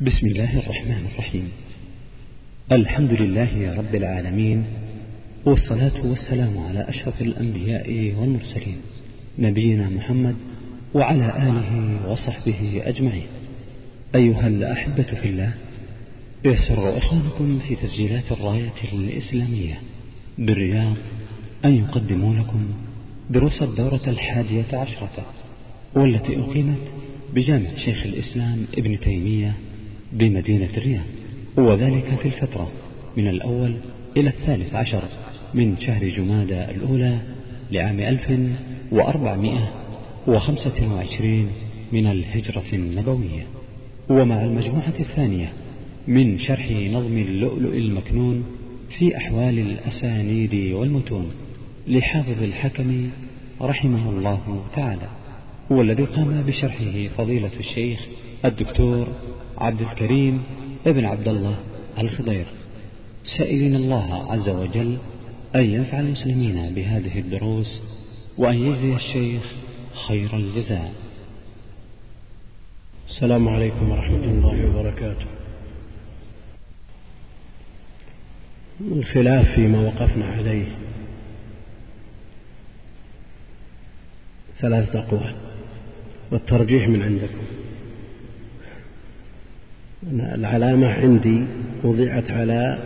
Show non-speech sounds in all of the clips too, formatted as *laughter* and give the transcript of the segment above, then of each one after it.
بسم الله الرحمن الرحيم. الحمد لله رب العالمين والصلاة والسلام على أشرف الأنبياء والمرسلين نبينا محمد وعلى آله وصحبه أجمعين. أيها الأحبة في الله يسر إخوانكم في تسجيلات الراية الإسلامية بالرياض أن يقدموا لكم دروس الدورة الحادية عشرة والتي أقيمت بجامع شيخ الإسلام ابن تيمية بمدينة الرياض وذلك في الفترة من الأول إلى الثالث عشر من شهر جمادى الأولى لعام ألف وأربعمائة وخمسة وعشرين من الهجرة النبوية. ومع المجموعة الثانية من شرح نظم اللؤلؤ المكنون في أحوال الأسانيد والمتون لحافظ الحكم رحمه الله تعالى. والذي قام بشرحه فضيلة الشيخ الدكتور عبد الكريم ابن عبد الله الخضير. سائلين الله عز وجل أن ينفع المسلمين بهذه الدروس وأن يجزي الشيخ خير الجزاء. السلام عليكم ورحمة الله وبركاته. الخلاف فيما وقفنا عليه ثلاثة أقوال والترجيح من عندكم. العلامة عندي وضعت على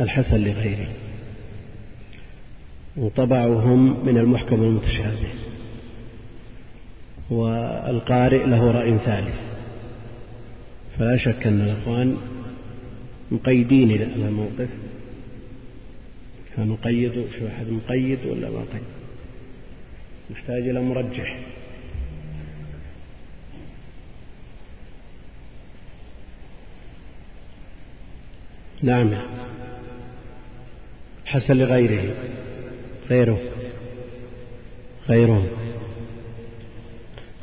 الحسن لغيره وطبعهم من المحكم المتشابه. والقارئ له رأي ثالث. فلا شك أن الأخوان مقيدين إلى الموقف. كان مقيد شو أحد مقيد ولا ما قيد نحتاج إلى مرجح. نعم. حسن لغيره. غيره. غيره.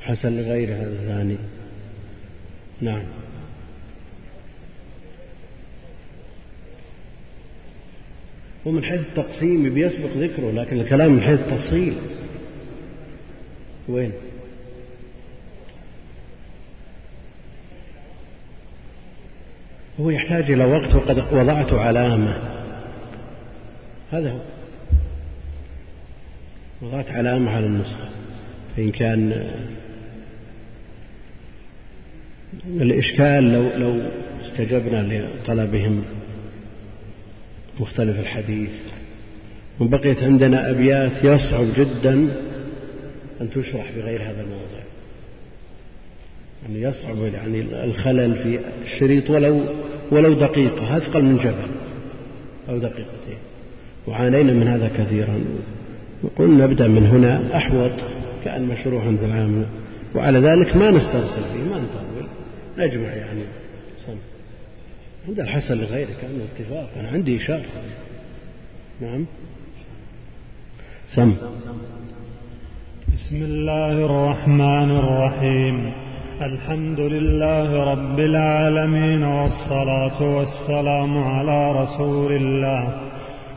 حسن لغيره هذا الثاني نعم. ومن حيث التقسيم بيسبق ذكره لكن الكلام من حيث التفصيل. وين؟ هو يحتاج إلى وقت وقد وضعت علامة. هذا هو. وضعت علامة على النسخة. فإن كان الإشكال لو لو استجبنا لطلبهم مختلف الحديث. وبقيت عندنا أبيات يصعب جدا أن تشرح بغير هذا الموضع يعني يصعب يعني الخلل في الشريط ولو ولو دقيقة أثقل من جبل. أو دقيقتين. وعانينا من هذا كثيرا. وقلنا نبدأ من هنا. أحوط كأن مشروعا في العام. وعلى ذلك ما نسترسل فيه ما نطول. نجمع يعني. صم. عند الحسن لغيره كأنه اتفاق. أنا عندي إشارة. نعم. سم بسم الله الرحمن الرحيم. الحمد لله رب العالمين والصلاة والسلام على رسول الله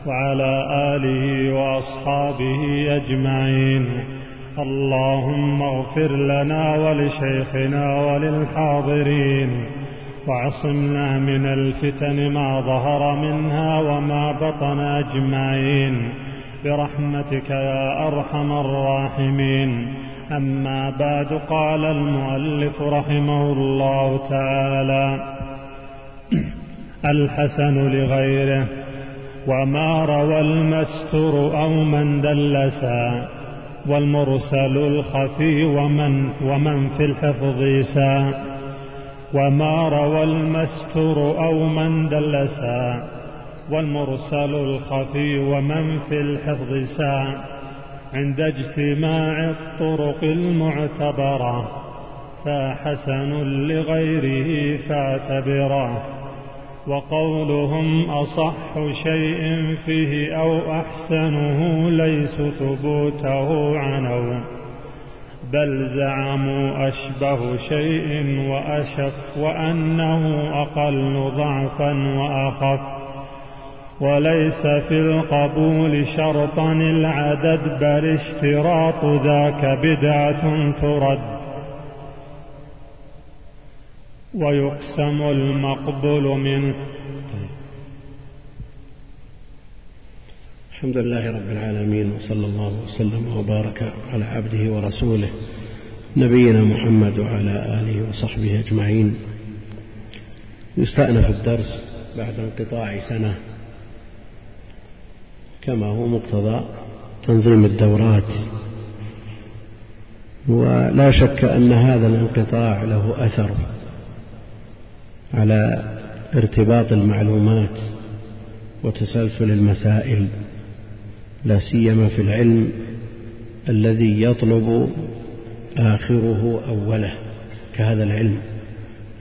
وعلى آله وأصحابه أجمعين. اللهم اغفر لنا ولشيخنا وللحاضرين وعصمنا من الفتن ما ظهر منها وما بطن أجمعين. برحمتك يا أرحم الراحمين. أما بعد قال المؤلف رحمه الله تعالى *clears throat* الحسن لغيره وما روى المستر أو من دلسا والمرسل الخفي ومن, ومن في الحفظ سا وما روى المستر أو من دلسا والمرسل الخفي ومن في الحفظ سا عند اجتماع الطرق المعتبرة فحسن لغيره فاعتبره. وقولهم أصح شيء فيه أو أحسنه ليس ثبوته عنوا بل زعموا أشبه شيء وأشف وأنه أقل ضعفا وأخف. وليس في القبول شرطا العدد بل اشتراط ذاك بدعة ترد. ويقسم المقبول منه الحمد لله رب العالمين وصلى الله وسلم وبارك على عبده ورسوله نبينا محمد وعلى آله وصحبه أجمعين. يستأنف الدرس بعد انقطاع سنة. كما هو مقتضى تنظيم الدورات. ولا شك أن هذا الانقطاع له أثر على ارتباط المعلومات وتسلسل المسائل لا سيما في العلم الذي يطلب آخره أوله كهذا العلم.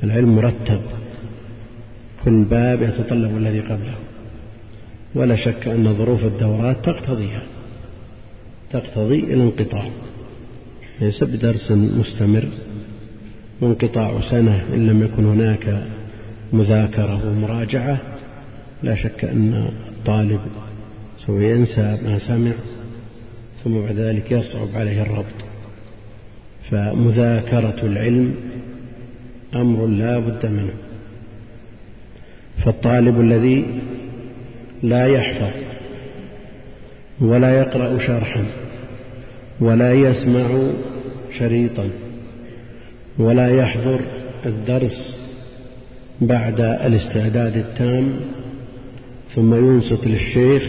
العلم مرتب كل باب يتطلب الذي قبله. ولا شك أن ظروف الدورات تقتضيها تقتضي الانقطاع. ليس بدرس مستمر وانقطاع سنة إن لم يكن هناك مذاكرة ومراجعة لا شك أن الطالب سوف ينسى ما سمع ثم بعد ذلك يصعب عليه الربط. فمذاكرة العلم أمر لا بد منه. فالطالب الذي لا يحفظ ولا يقرأ شرحا ولا يسمع شريطا ولا يحضر الدرس بعد الاستعداد التام ثم ينصت للشيخ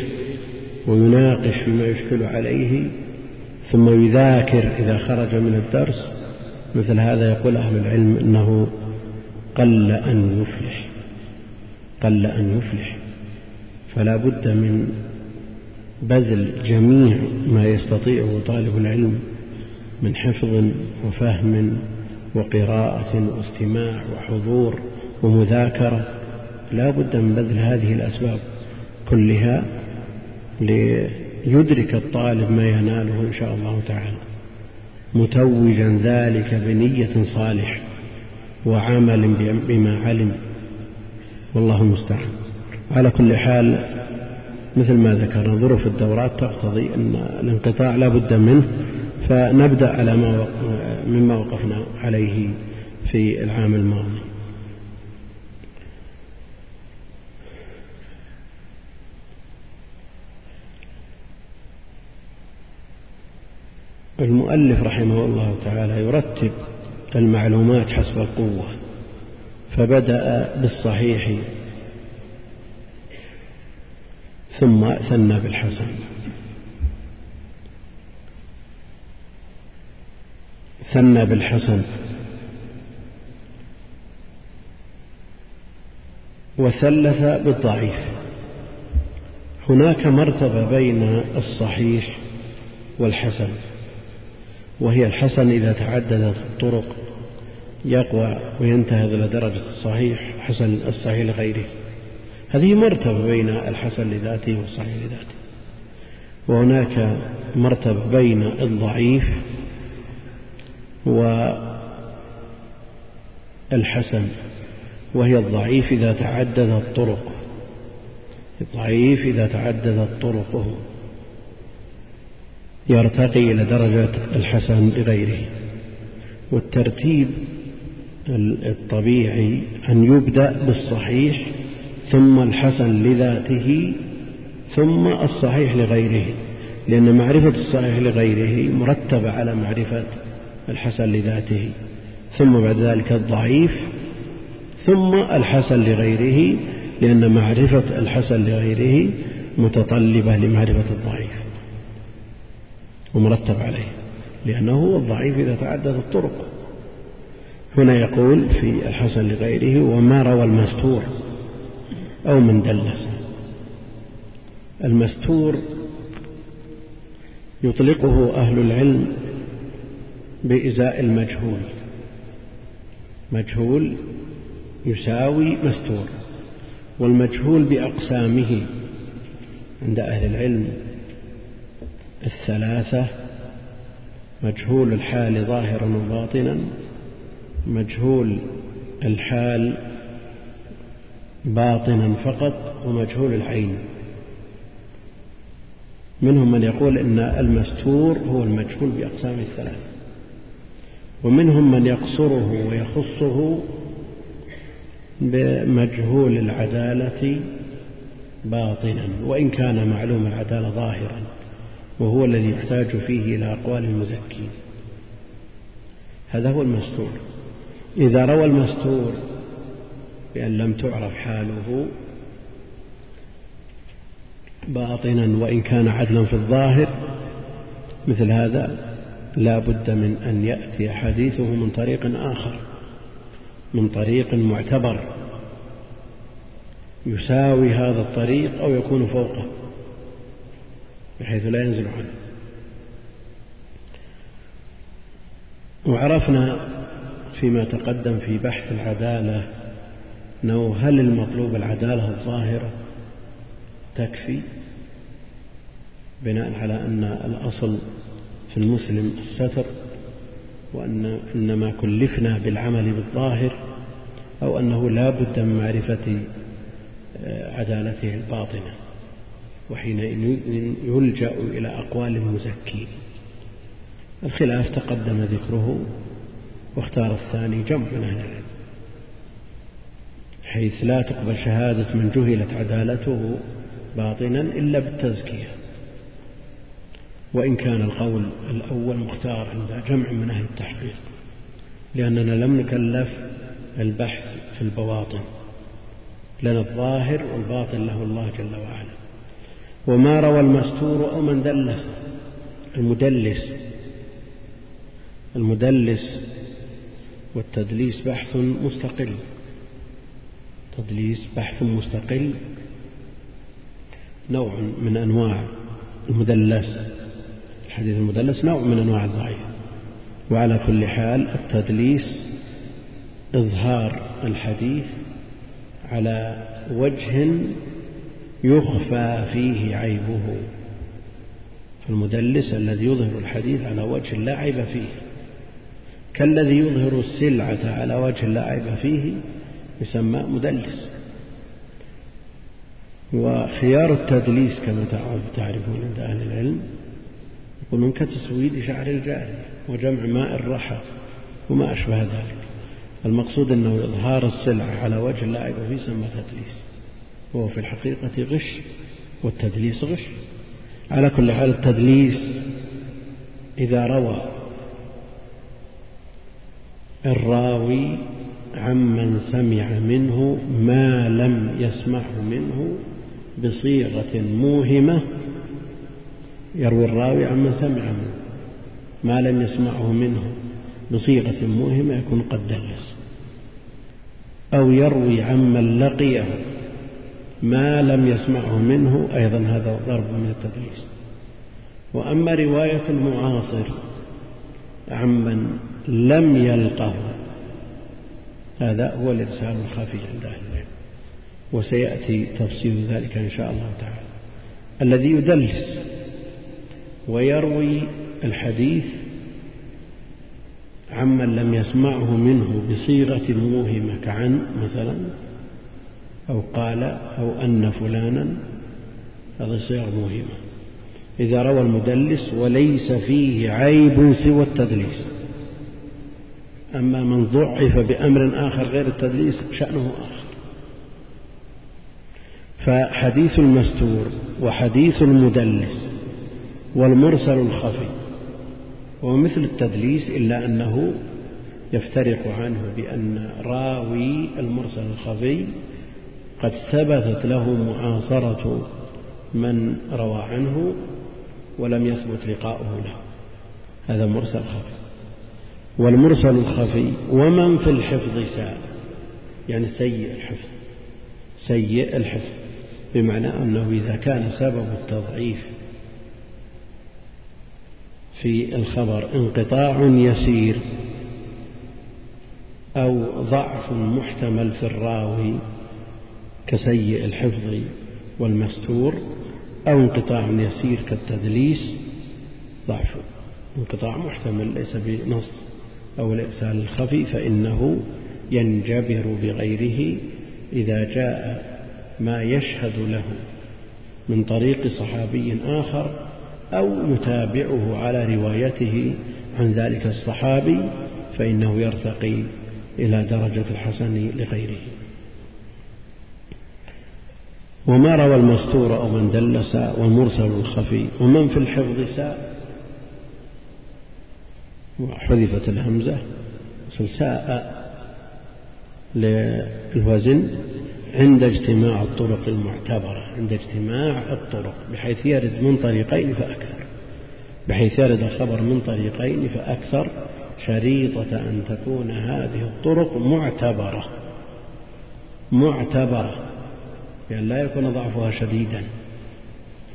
ويناقش فيما يشكل عليه ثم يذاكر إذا خرج من الدرس. مثل هذا يقول أهل العلم إنه قل أن يفلح قل أن يفلح. فلا بد من بذل جميع ما يستطيعه طالب العلم من حفظ وفهم وقراءة واستماع وحضور ومذاكرة. لا بد من بذل هذه الأسباب كلها ليدرك الطالب ما يناله إن شاء الله تعالى. متوجا ذلك بنية صالحة وعمل بما علم. والله المستعان. على كل حال مثل ما ذكرنا ظروف الدورات تقتضي أن الانقطاع لا بد منه فنبدأ على ما مما وقفنا عليه في العام الماضي. المؤلف رحمه الله تعالى يرتب المعلومات حسب القوة فبدأ بالصحيح ثم ثنى بالحسن. ثنى بالحسن. وثلث بالضعيف. هناك مرتبة بين الصحيح والحسن وهي الحسن إذا تعددت الطرق يقوى وينتهز إلى درجة الصحيح حسن الصحيح لغيره. هذه مرتبة بين الحسن لذاته والصحيح لذاته. وهناك مرتبة بين الضعيف والحسن وهي الضعيف إذا تعددت طرقه الضعيف إذا تعددت طرقه. يرتقي إلى درجة الحسن لغيره. والترتيب الطبيعي أن يبدأ بالصحيح ثم الحسن لذاته ثم الصحيح لغيره لأن معرفة الصحيح لغيره مرتبة على معرفة الحسن لذاته. ثم بعد ذلك الضعيف ثم الحسن لغيره لأن معرفة الحسن لغيره متطلبة لمعرفة الضعيف ومرتب عليه لأنه هو الضعيف إذا تعددت الطرق. هنا يقول في الحسن لغيره وما روى المستور أو من دلس المستور يطلقه أهل العلم بإزاء المجهول. مجهول يساوي مستور والمجهول بأقسامه عند أهل العلم الثلاثة مجهول الحال ظاهرا وباطنا مجهول الحال باطنا فقط ومجهول العين. منهم من يقول إن المستور هو المجهول باقسامه الثلاث. ومنهم من يقصره ويخصه بمجهول العدالة باطنا وإن كان معلوم العدالة ظاهرا وهو الذي يحتاج فيه إلى أقوال المزكين. هذا هو المستور. إذا روى المستور بأن لم تعرف حاله باطنا وإن كان عدلا في الظاهر مثل هذا لا بد من أن يأتي حديثه من طريق آخر من طريق معتبر يساوي هذا الطريق أو يكون فوقه بحيث لا ينزل عنه. وعرفنا فيما تقدم في بحث العدالة أنه هل المطلوب العدالة الظاهرة تكفي؟ بناء على أن الأصل في المسلم الستر وأن إنما كلفنا بالعمل بالظاهر أو أنه لا بد من معرفة آه، عدالته الباطنة وحينئذ يلجأ إلى أقوال المزكين الخلاف تقدم ذكره واختار الثاني جمع من أهل العلم حيث لا تقبل شهادة من جهلت عدالته باطنا إلا بالتزكية. وإن كان القول الأول مختار عند جمع من أهل التحقيق لأننا لم نكلف البحث في البواطن لنا الظاهر والباطن له الله جل وعلا. وما روى المستور أو من دلس المدلس المدلس والتدليس بحث مستقل. تدليس بحث مستقل نوع من أنواع المدلس الحديث المدلس نوع من أنواع الضعيف. وعلى كل حال التدليس إظهار الحديث على وجه يخفى فيه عيبه. فالمدلس الذي يظهر الحديث على وجه لا عيب فيه. كالذي يظهر السلعة على وجه لا عيب فيه يسمى مدلس. وخيار التدليس كما تعرفون عند أهل العلم يقولون كتسويد شعر الجارية وجمع ماء الرحى وما أشبه ذلك. المقصود أنه إظهار السلعة على وجه لا عيب فيه يسمى تدليس وهو في الحقيقة غش والتدليس غش. على كل حال التدليس إذا روى الراوي عمن سمع منه ما لم يسمعه منه بصيغة موهمة. يروي الراوي عمن سمع منه ما لم يسمعه منه بصيغة موهمة يكون قد دلس أو يروي عمن لقيه ما لم يسمعه منه أيضا هذا ضرب من التدليس. وأما رواية المعاصر عمن لم يلقه هذا هو الإرسال الخفي عند أهل العلم وسيأتي تفصيل ذلك إن شاء الله تعالى. الذي يدلس ويروي الحديث عمن لم يسمعه منه بصيغة موهمة كعن مثلا أو قال أو أن فلانا هذا صيغ موهمة. إذا روى المدلس وليس فيه عيب سوى التدليس. أما من ضعف بأمر آخر غير التدليس شأنه آخر. فحديث المستور وحديث المدلس والمرسل الخفي هو مثل التدليس إلا أنه يفترق عنه بأن راوي المرسل الخفي قد ثبتت له معاصرة من روى عنه ولم يثبت لقاؤه له. هذا مرسل خفي. والمرسل الخفي ومن في الحفظ ساء. يعني سيء الحفظ سيء الحفظ بمعنى أنه إذا كان سبب التضعيف في الخبر انقطاع يسير أو ضعف محتمل في الراوي كسيء الحفظ والمستور أو انقطاع يسير كالتدليس ضعف انقطاع محتمل ليس بنص. أو الإرسال الخفي فإنه ينجبر بغيره إذا جاء ما يشهد له من طريق صحابي آخر أو يتابعه على روايته عن ذلك الصحابي فإنه يرتقي إلى درجة الحسن لغيره. وما روى المستور أو من دلس والمرسل الخفي ومن في الحفظ ساء وحذفت الهمزة ساء للوزن عند اجتماع الطرق المعتبرة عند اجتماع الطرق بحيث يرد من طريقين فأكثر. بحيث يرد الخبر من طريقين فأكثر شريطة أن تكون هذه الطرق معتبرة. معتبرة. يعني لا يكون ضعفها شديدا.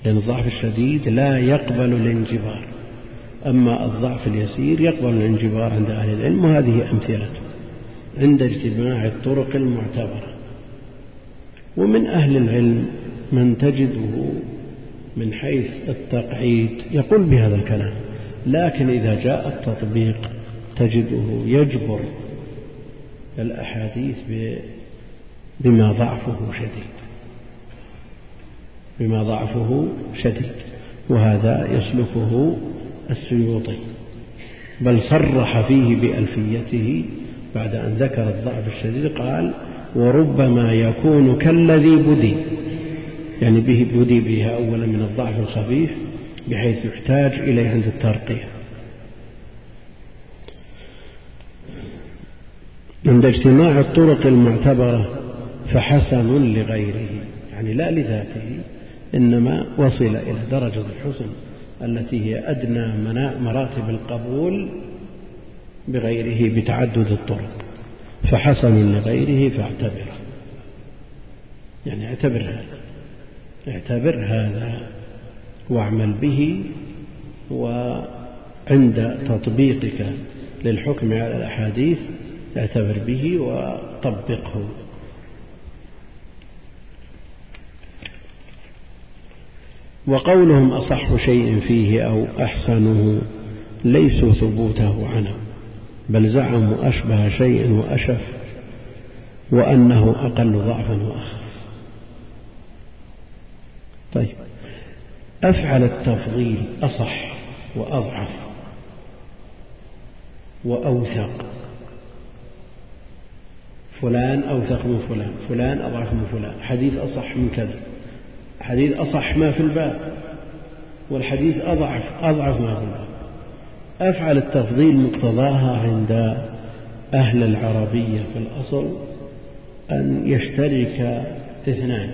لأن الضعف الشديد لا يقبل الانجبار. أما الضعف اليسير يقبل الانجبار عند أهل العلم وهذه أمثلته عند اجتماع الطرق المعتبرة. ومن أهل العلم من تجده من حيث التقعيد يقول بهذا الكلام لكن إذا جاء التطبيق تجده يجبر الأحاديث بما ضعفه شديد. بما ضعفه شديد. وهذا يسلكه السيوطي. بل صرح فيه بألفيته بعد أن ذكر الضعف الشديد قال وربما يكون كالذي بدي. يعني به بدي بها أولا من الضعف الخفيف بحيث يحتاج إليه عند الترقية. عند اجتماع الطرق المعتبرة فحسن لغيره يعني لا لذاته إنما وصل إلى درجة الحسن. التي هي أدنى مراتب القبول بغيره بتعدد الطرق فحسن لغيره فاعتبره. يعني اعتبر هذا اعتبر هذا واعمل به وعند تطبيقك للحكم على الأحاديث اعتبر به وطبقه. وقولهم أصح شيء فيه أو أحسنه ليسوا ثبوته عنه بل زعموا أشبه شيء وأشف وأنه أقل ضعفا وأخف. طيب أفعل التفضيل أصح وأضعف وأوثق. فلان أوثق من فلان فلان أضعف من فلان. حديث أصح من كذا. حديث أصح ما في الباب والحديث أضعف أضعف ما في الباب. أفعل التفضيل مقتضاها عند أهل العربية في الأصل أن يشترك اثنان.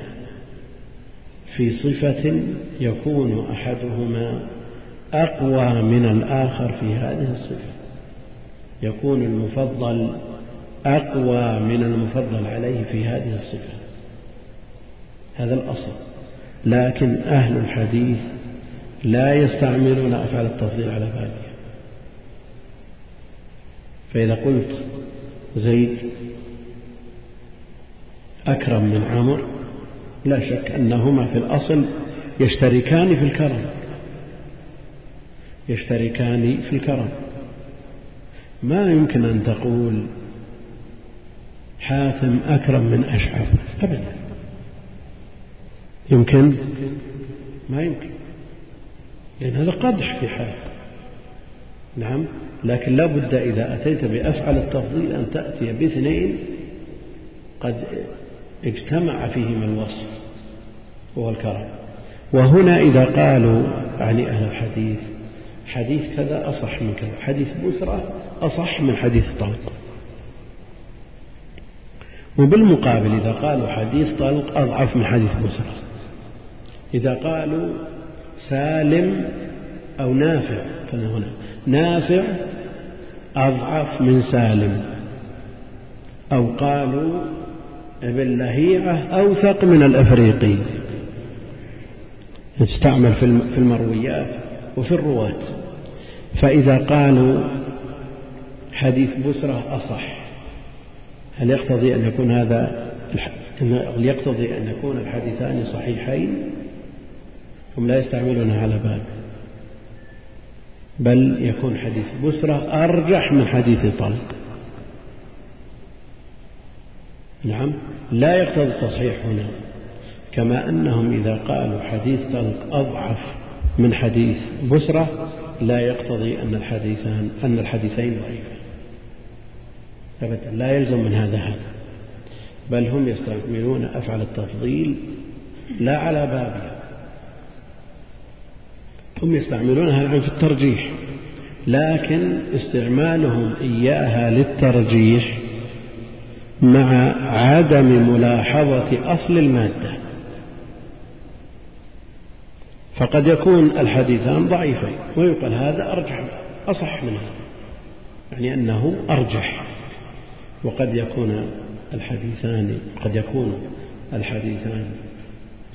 في صفة يكون أحدهما أقوى من الآخر في هذه الصفة. يكون المفضل أقوى من المفضل عليه في هذه الصفة. هذا الأصل. لكن أهل الحديث لا يستعملون أفعال التفضيل على بالها فإذا قلت زيد أكرم من عمر لا شك أنهما في الأصل يشتركان في الكرم. يشتركان في الكرم. ما يمكن أن تقول حاتم أكرم من أشعث أبدا. يمكن؟ ما يمكن. لأن هذا قدح في حاتم نعم. لكن لا بد إذا أتيت بأفعل التفضيل أن تأتي باثنين قد اجتمع فيهما الوصف وهو الكرم. وهنا إذا قالوا يعني أهل الحديث حديث كذا أصح من كذا حديث بسرة أصح من حديث طلق. وبالمقابل إذا قالوا حديث طلق أضعف من حديث بسرة إذا قالوا سالم أو نافع هنا. نافع أضعف من سالم. أو قالوا ابن لهيعة أوثق من الأفريقي. يستعمل في المرويات وفي الرواة. فإذا قالوا حديث بسرة أصح هل يقتضي أن يكون هذا هل يقتضي أن يكون الحديثان صحيحين؟ هم لا يستعملونها على باب بل يكون حديث بسرة أرجح من حديث طلق. نعم لا يقتضي التصحيح هنا كما أنهم إذا قالوا حديث طلق أضعف من حديث بسرة لا يقتضي أن الحديثان أن الحديثين ضعيفان. أبدا لا يلزم من هذا هذا. بل هم يستعملون أفعل التفضيل لا على بابها هم يستعملونها الآن في الترجيح لكن استعمالهم إياها للترجيح مع عدم ملاحظة أصل المادة. فقد يكون الحديثان ضعيفين ويقال هذا أرجح أصح من هذا يعني أنه أرجح. وقد يكون الحديثان قد يكون الحديثان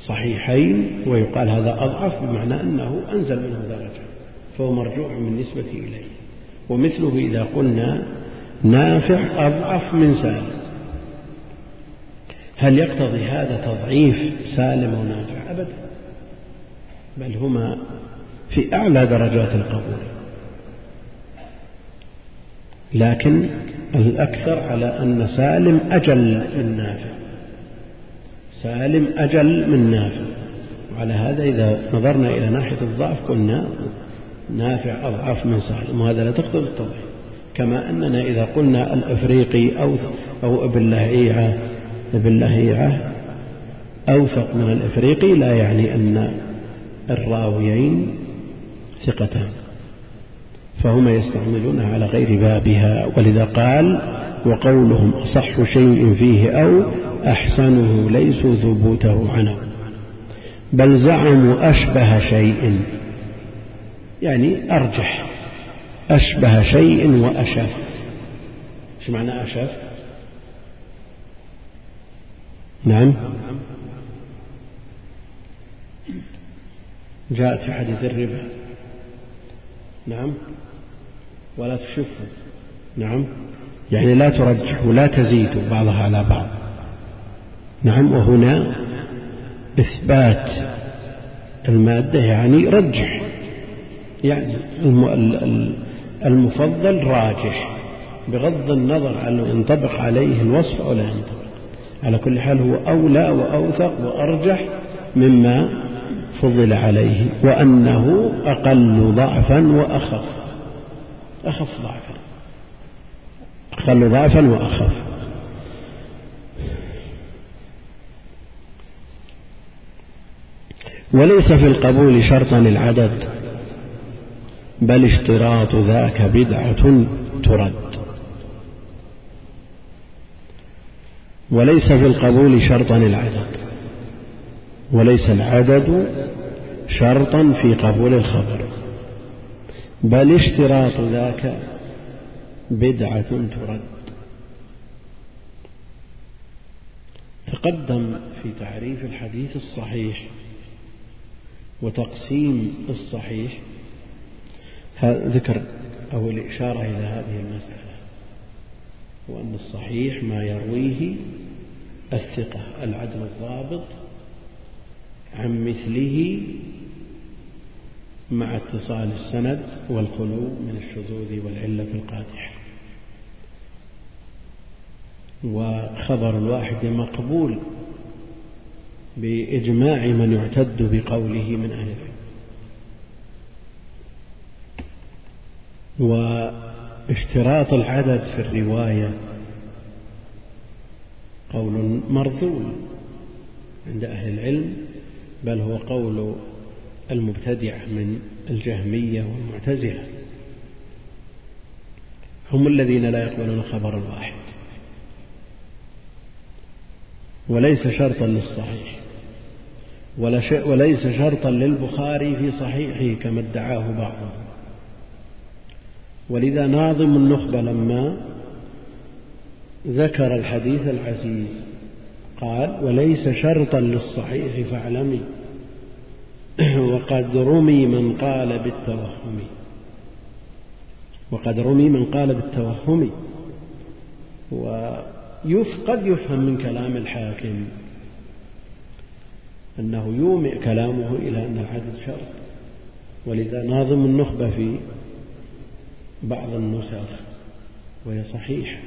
صحيحين ويقال هذا أضعف بمعنى أنه أنزل منه درجة فهو مرجوع بالنسبة إليه. ومثله إذا قلنا نافع أضعف من سالم. هل يقتضي هذا تضعيف سالم ونافع أبدا. بل هما في أعلى درجات القبول. لكن الأكثر على أن سالم أجل من نافع. سالم أجل من نافع. وعلى هذا إذا نظرنا إلى ناحية الضعف قلنا نافع أضعف من سالم وهذا لا تقتضي التضعيف كما أننا إذا قلنا الأفريقي أو أو ابن لهيعة ابن لهيعة أوثق من الإفريقي لا يعني أن الراويين ثقتان. فهما يستعملونها على غير بابها ولذا قال وقولهم أصح شيء فيه أو أحسنه ليسوا ثبوته عنه بل زعموا أشبه شيء. يعني أرجح. أشبه شيء وأشف. إيش معنى أشف؟ نعم. جاءت في حديث الربا. نعم. ولا تشفه. نعم. يعني لا ترجح ولا تزيد بعضها على بعض. نعم وهنا إثبات المادة يعني رجح يعني المفضل راجح بغض النظر عن ينطبق عليه الوصف أو لا ينطبق. على كل حال هو أولى وأوثق وأرجح مما فضل عليه وأنه أقل ضعفا وأخف. أخف ضعفا. أقل ضعفا وأخف. وليس في القبول شرطا العدد بل اشتراط ذاك بدعة ترد. وليس في القبول شرطا العدد وليس العدد شرطا في قبول الخبر بل اشتراط ذاك بدعة ترد. تقدم في تعريف الحديث الصحيح وتقسيم الصحيح. ذكر أو الإشارة إلى هذه المسألة وأن الصحيح ما يرويه الثقة العدل الضابط عن مثله مع اتصال السند والخلو من الشذوذ والعلة القادحة وخبر الواحد مقبول بإجماع من يعتد بقوله من أهل العلم واشتراط العدد في الرواية قول مرذول عند أهل العلم بل هو قول المبتدعة من الجهمية والمعتزلة. هم الذين لا يقبلون خبر الواحد وليس شرطا للصحيح. ولا وليس شرطا للبخاري في صحيحه كما ادعاه بعضهم. ولذا ناظم النخبة لما ذكر الحديث العزيز قال وليس شرطا للصحيح فاعلمي *clears throat* وقد رمي من قال بالتوهم. وقد رمي من قال بالتوهم. وقد يفهم من كلام الحاكم. أنه يومئ كلامه إلى أن العدد شرط ولذا ناظم النخبة في بعض النسخ وهي صحيحة.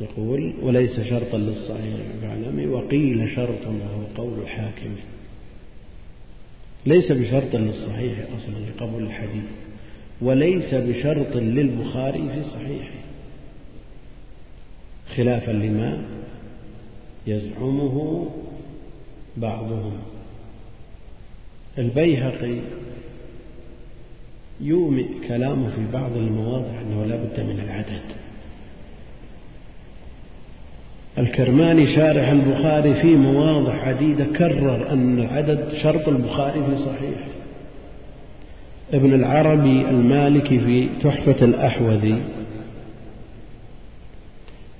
يقول وليس شرطا للصحيح فاعلمي وقيل شرط وهو قول الحاكم. ليس بشرط للصحيح أصلا لقبول الحديث وليس بشرط للبخاري في صحيحه. خلافا لما يزعمه بعضهم. البيهقي يومئ كلامه في بعض المواضع أنه لا بد من العدد. الكرماني شارح البخاري في مواضع عديدة كرر أن العدد شرط البخاري في صحيح. ابن العربي المالكي في تحفة الأحوذي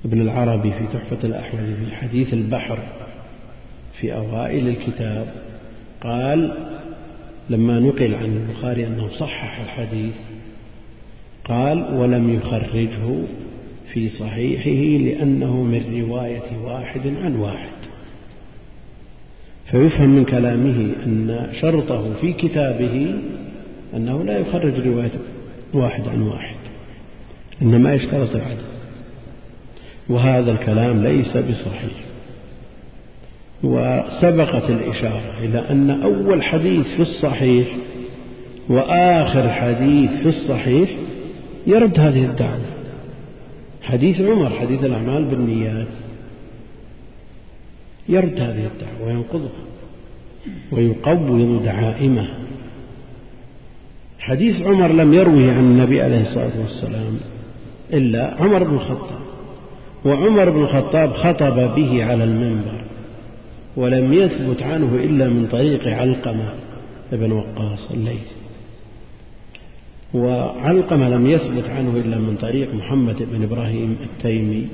ابن العربي في تحفة الأحوذي في حديث البحر. في أوائل الكتاب. قال لما نقل عن البخاري أنه صحح الحديث قال ولم يخرجه في صحيحه لأنه من رواية واحد عن واحد. فيفهم من كلامه أن شرطه في كتابه أنه لا يخرج رواية واحد عن واحد إنما يشترط العدد وهذا الكلام ليس بصحيح. وسبقت الإشارة إلى أن أول حديث في الصحيح وآخر حديث في الصحيح يرد هذه الدعوة. حديث عمر حديث الأعمال بالنيات. يرد هذه الدعوة وينقضها ويقوض دعائمه. حديث عمر لم يروه عن النبي عليه الصلاة والسلام إلا عمر بن الخطاب. وعمر بن الخطاب خطب به على المنبر. ولم يثبت عنه إلا من طريق علقمة بن وقاص الليثي وعلقمة لم يثبت عنه إلا من طريق محمد بن إبراهيم التيمي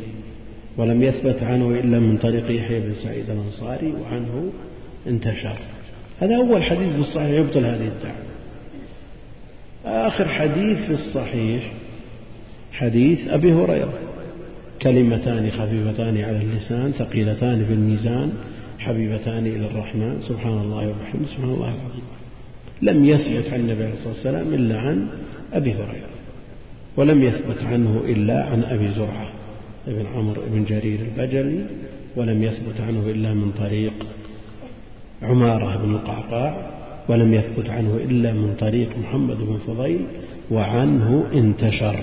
ولم يثبت عنه إلا من طريق يحيى بن سعيد الأنصاري وعنه انتشر. هذا أول حديث في الصحيح يبطل هذه الدعوة. آخر حديث في الصحيح حديث أبي هريرة. كلمتان خفيفتان على اللسان ثقيلتان في الميزان حبيبتان إلى الرحمن. سبحان الله وبحمده سبحان الله العظيم لم يثبت عن النبي عليه الصلاة والسلام إلا عن أبي هريرة ولم يثبت عنه إلا عن أبي زرعة بن عمرو بن جرير البجلي ولم يثبت عنه إلا من طريق عمارة بن القعقاع ولم يثبت عنه إلا من طريق محمد بن فضيل وعنه انتشر.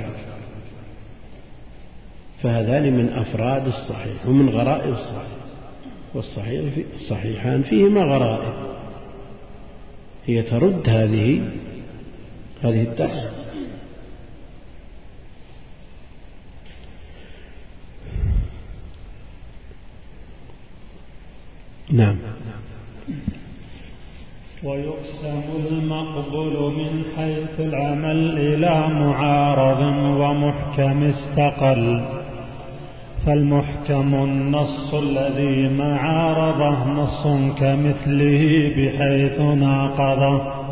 فهذان من أفراد الصحيح ومن غرائب الصحيح. والصحيح في الصحيحان فيهما غرائب. هي ترد هذه هذه الدعوة. نعم. ويقسم المقبول من حيث العمل إلى معارض ومحكم استقل. فالمحكم النص الذي ما عارضه نص كمثله بحيث ناقضه.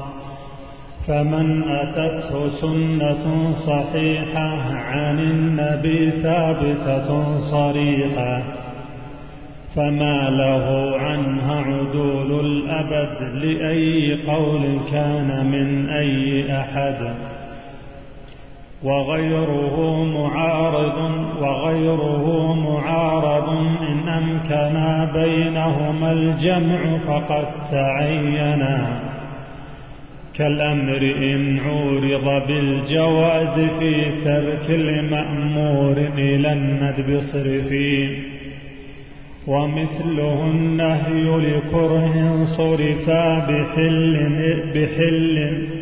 فمن أتته سنة صحيحة عن النبي ثابتة صريحة فما له عنها عدول الأبد لأي قول كان من أي أحد. وغيره معارض وغيره معارض. إن أمكن بينهما الجمع فقد تعينا. كالأمر إن عورض بالجواز في ترك المأمور إلى الندب صرفين ومثله النهي لكره صرفا بحل بحل.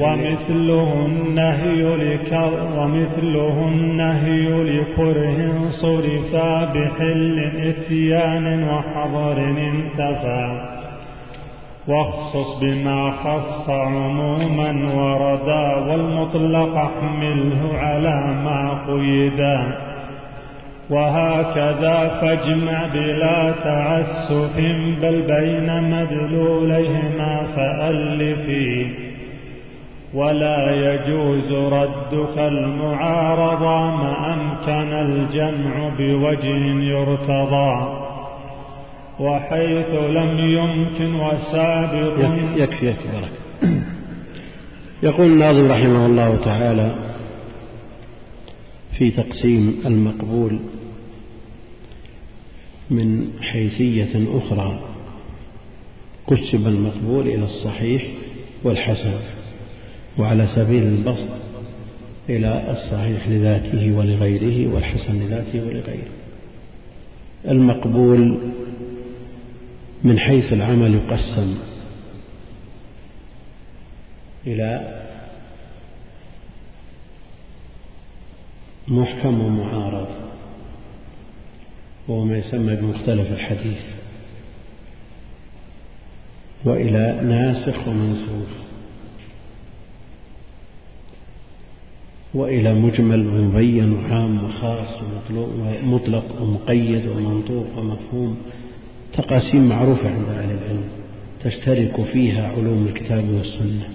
ومثله النهي لكر ومثله النهي لكره صرفا بحل إتيان وحضر انتفى واخصص بما خص عموما وردا والمطلق احمله على ما قيدا وهكذا فاجمع بلا تعسف بل بين مدلوليهما فألفي ولا يجوز ردك المعارضة ما أمكن الجمع بوجه يرتضى. وحيث لم يمكن وسابق يكفي يكفي بركة يقول الناظم رحمه الله تعالى في تقسيم المقبول من حيثية أخرى قسم المقبول إلى الصحيح والحسن. وعلى سبيل البسط إلى الصحيح لذاته ولغيره والحسن لذاته ولغيره. المقبول من حيث العمل يقسم إلى محكم ومعارض وهو ما يسمى بمختلف الحديث وإلى ناسخ ومنسوخ. وإلى مجمل ومبين وعام وخاص ومطلق ومقيد ومنطوق ومفهوم. تقاسيم معروفة عند أهل العلم تشترك فيها علوم الكتاب والسنة.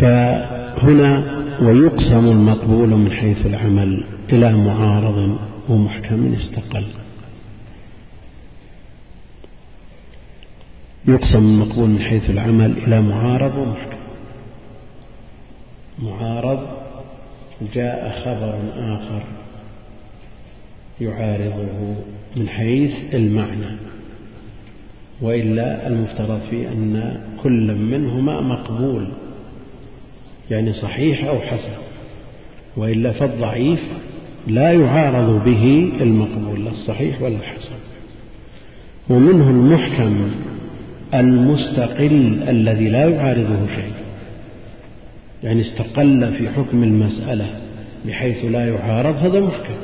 فهنا ويقسم المقبول من حيث العمل إلى معارض ومحكم استقل. يقسم المقبول من حيث العمل إلى معارض ومحكم معارض جاء خبر آخر يعارضه من حيث المعنى وإلا المفترض فيه أن كل منهما مقبول يعني صحيح أو حسن وإلا فالضعيف لا يعارض به المقبول لا الصحيح ولا الحسن. ومنه المحكم المستقل الذي لا يعارضه شيء. يعني استقل في حكم المسألة بحيث لا يعارض هذا محكم.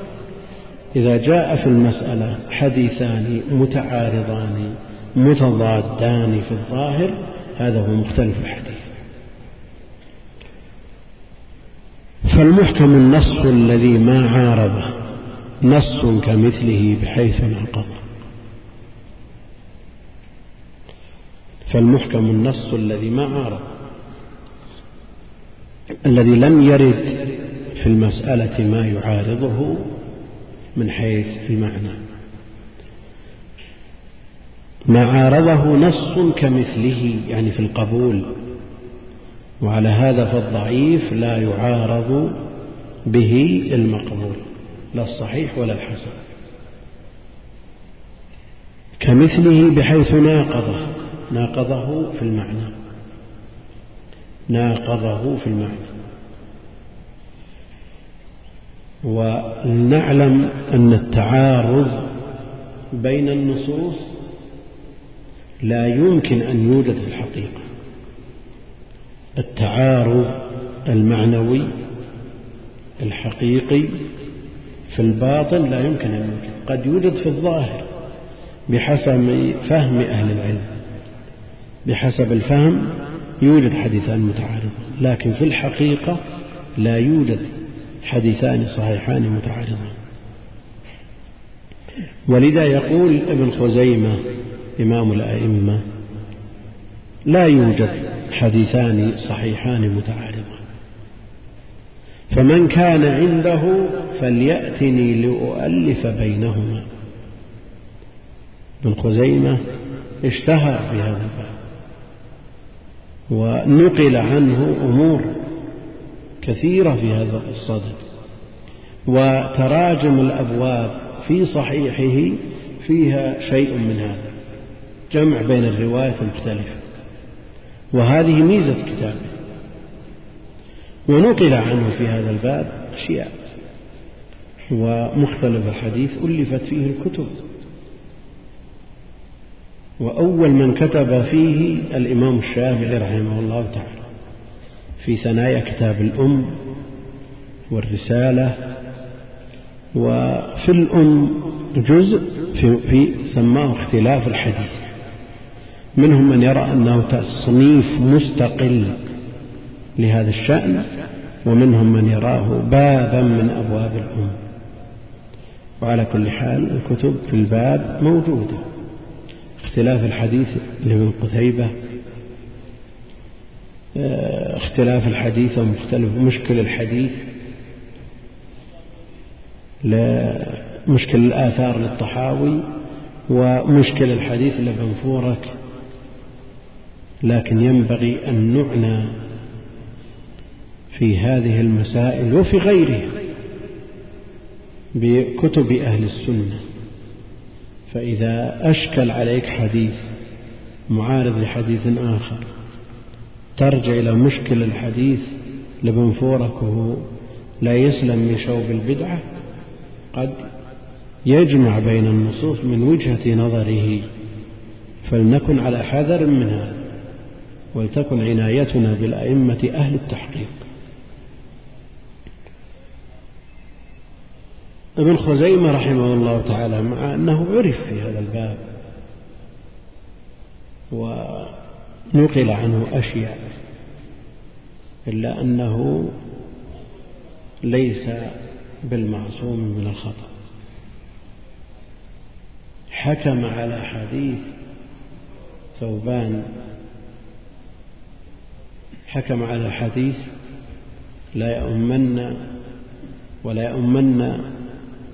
إذا جاء في المسألة حديثان متعارضان متضادان في الظاهر هذا هو مختلف الحديث. فالمحكم النص الذي ما عارضه نص كمثله بحيث ناقض فالمحكم النص الذي ما عارض الذي لم يرد في المسألة ما يعارضه من حيث المعنى. ما عارضه نص كمثله يعني في القبول. وعلى هذا فالضعيف لا يعارض به المقبول لا الصحيح ولا الحسن. كمثله بحيث ناقضه ناقضه في المعنى. ناقضه في المعنى. ولنعلم أن التعارض بين النصوص لا يمكن أن يوجد في الحقيقة. التعارض المعنوي الحقيقي في الباطن لا يمكن أن يوجد قد يوجد في الظاهر بحسب فهم أهل العلم بحسب الفهم يوجد حديثان متعارضان لكن في الحقيقة لا يوجد حديثان صحيحان متعارضان. ولذا يقول ابن خزيمة إمام الأئمة لا يوجد حديثان صحيحان متعارضان. فمن كان عنده فليأتني لأؤلف بينهما. ابن خزيمة اشتهر في هذا الباب. ونقل عنه أمور كثيرة في هذا الصدد. وتراجم الأبواب في صحيحه فيها شيء من هذا جمع بين الرواية المختلفة. وهذه ميزة كتابه. ونقل عنه في هذا الباب أشياء ومختلف الحديث ألفت فيه الكتب. وأول من كتب فيه الإمام الشافعي رحمه الله تعالى في ثنايا كتاب الأم والرسالة وفي الأم جزء في, في سماه اختلاف الحديث. منهم من يرى أنه تصنيف مستقل لهذا الشأن ومنهم من يراه بابا من أبواب الأم. وعلى كل حال الكتب في الباب موجودة. اختلاف الحديث لابن قتيبة آه، اختلاف الحديث ومختلف مشكل الحديث مشكل الآثار للطحاوي ومشكل الحديث لابن فورك لكن ينبغي أن نعنى في هذه المسائل وفي غيرها بكتب أهل السنة. فإذا أشكل عليك حديث معارض لحديث آخر ترجع إلى مشكل الحديث لبن فورك وهو لا يسلم من شوب البدعة قد يجمع بين النصوص من وجهة نظره فلنكن على حذر من هذا ولتكن عنايتنا بالأئمة أهل التحقيق. ابن خزيمة رحمه الله تعالى مع أنه عرف في هذا الباب ونقل عنه أشياء إلا أنه ليس بالمعصوم من الخطأ. حكم على حديث ثوبان حكم على الحديث لا يؤمن ولا يؤمن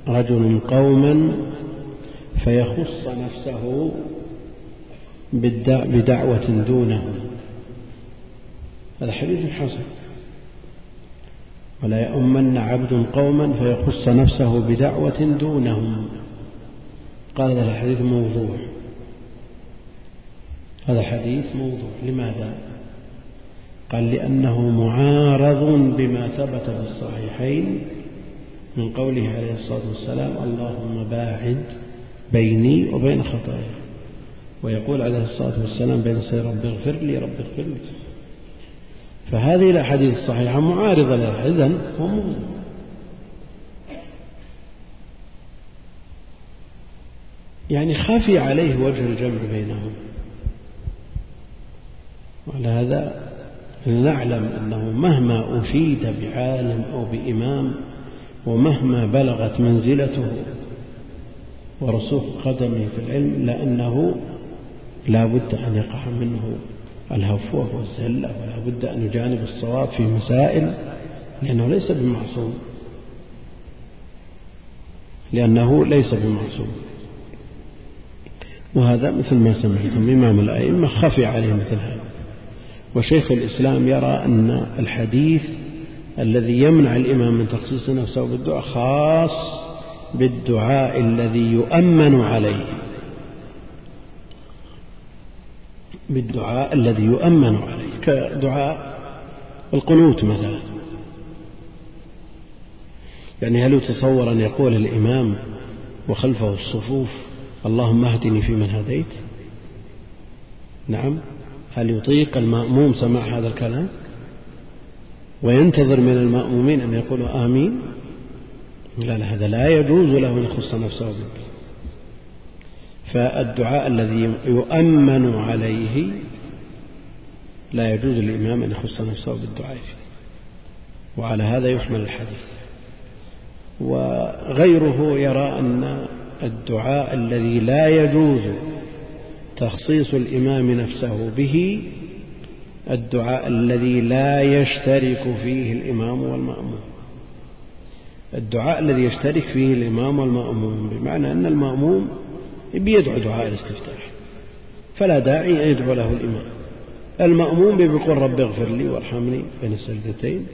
رجل قوما فيخص نفسه بدعوة دونهم هذا حديث حسن. ولا يؤمن عبد قوما فيخص نفسه بدعوة دونهم. قال هذا الحديث موضوع. هذا حديث موضوع. لماذا؟ قال لأنه معارض بما ثبت في الصحيحين من قوله عليه الصلاة والسلام اللهم باعد بيني وبين خطاياي ويقول عليه الصلاة والسلام بين سير رب اغفر لي رب اغفر لي. فهذه الأحاديث الصحيحة معارضة لها إذن هو يعني خفي عليه وجه الجمع بينهم. وعلى هذا نعلم أنه مهما أفيد بعالم أو بإمام ومهما بلغت منزلته ورسوخ قدمه في العلم لأنه لا بد أن يقع منه الهفوة والزلة ولا بد أن يجانب الصواب في مسائل لأنه ليس بمعصوم. لأنه ليس بمعصوم. وهذا مثل ما سمعتم إمام الأئمة خفي عليه مثل هذا. وشيخ الإسلام يرى أن الحديث الذي يمنع الإمام من تخصيص نفسه بالدعاء خاص بالدعاء الذي يؤمن عليه. بالدعاء الذي يؤمن عليه كدعاء القنوت مثلا. يعني هل يتصور أن يقول الإمام وخلفه الصفوف اللهم اهدني فيمن هديت؟ نعم. هل يطيق المأموم سماع هذا الكلام؟ وينتظر من المأمومين أن يقولوا آمين. لا لا هذا لا يجوز له أن يخص نفسه بالدعاء فالدعاء الذي يؤمن عليه لا يجوز للإمام أن يخص نفسه بالدعاء. فيه وعلى هذا يحمل الحديث. وغيره يرى أن الدعاء الذي لا يجوز تخصيص الإمام نفسه به الدعاء الذي لا يشترك فيه الإمام والمأموم. الدعاء الذي يشترك فيه الإمام والمأموم بمعنى أن المأموم بيدعو دعاء الاستفتاح فلا داعي أن يدعو له الإمام. المأموم بيقول رب اغفر لي وارحمني بين السجدتين.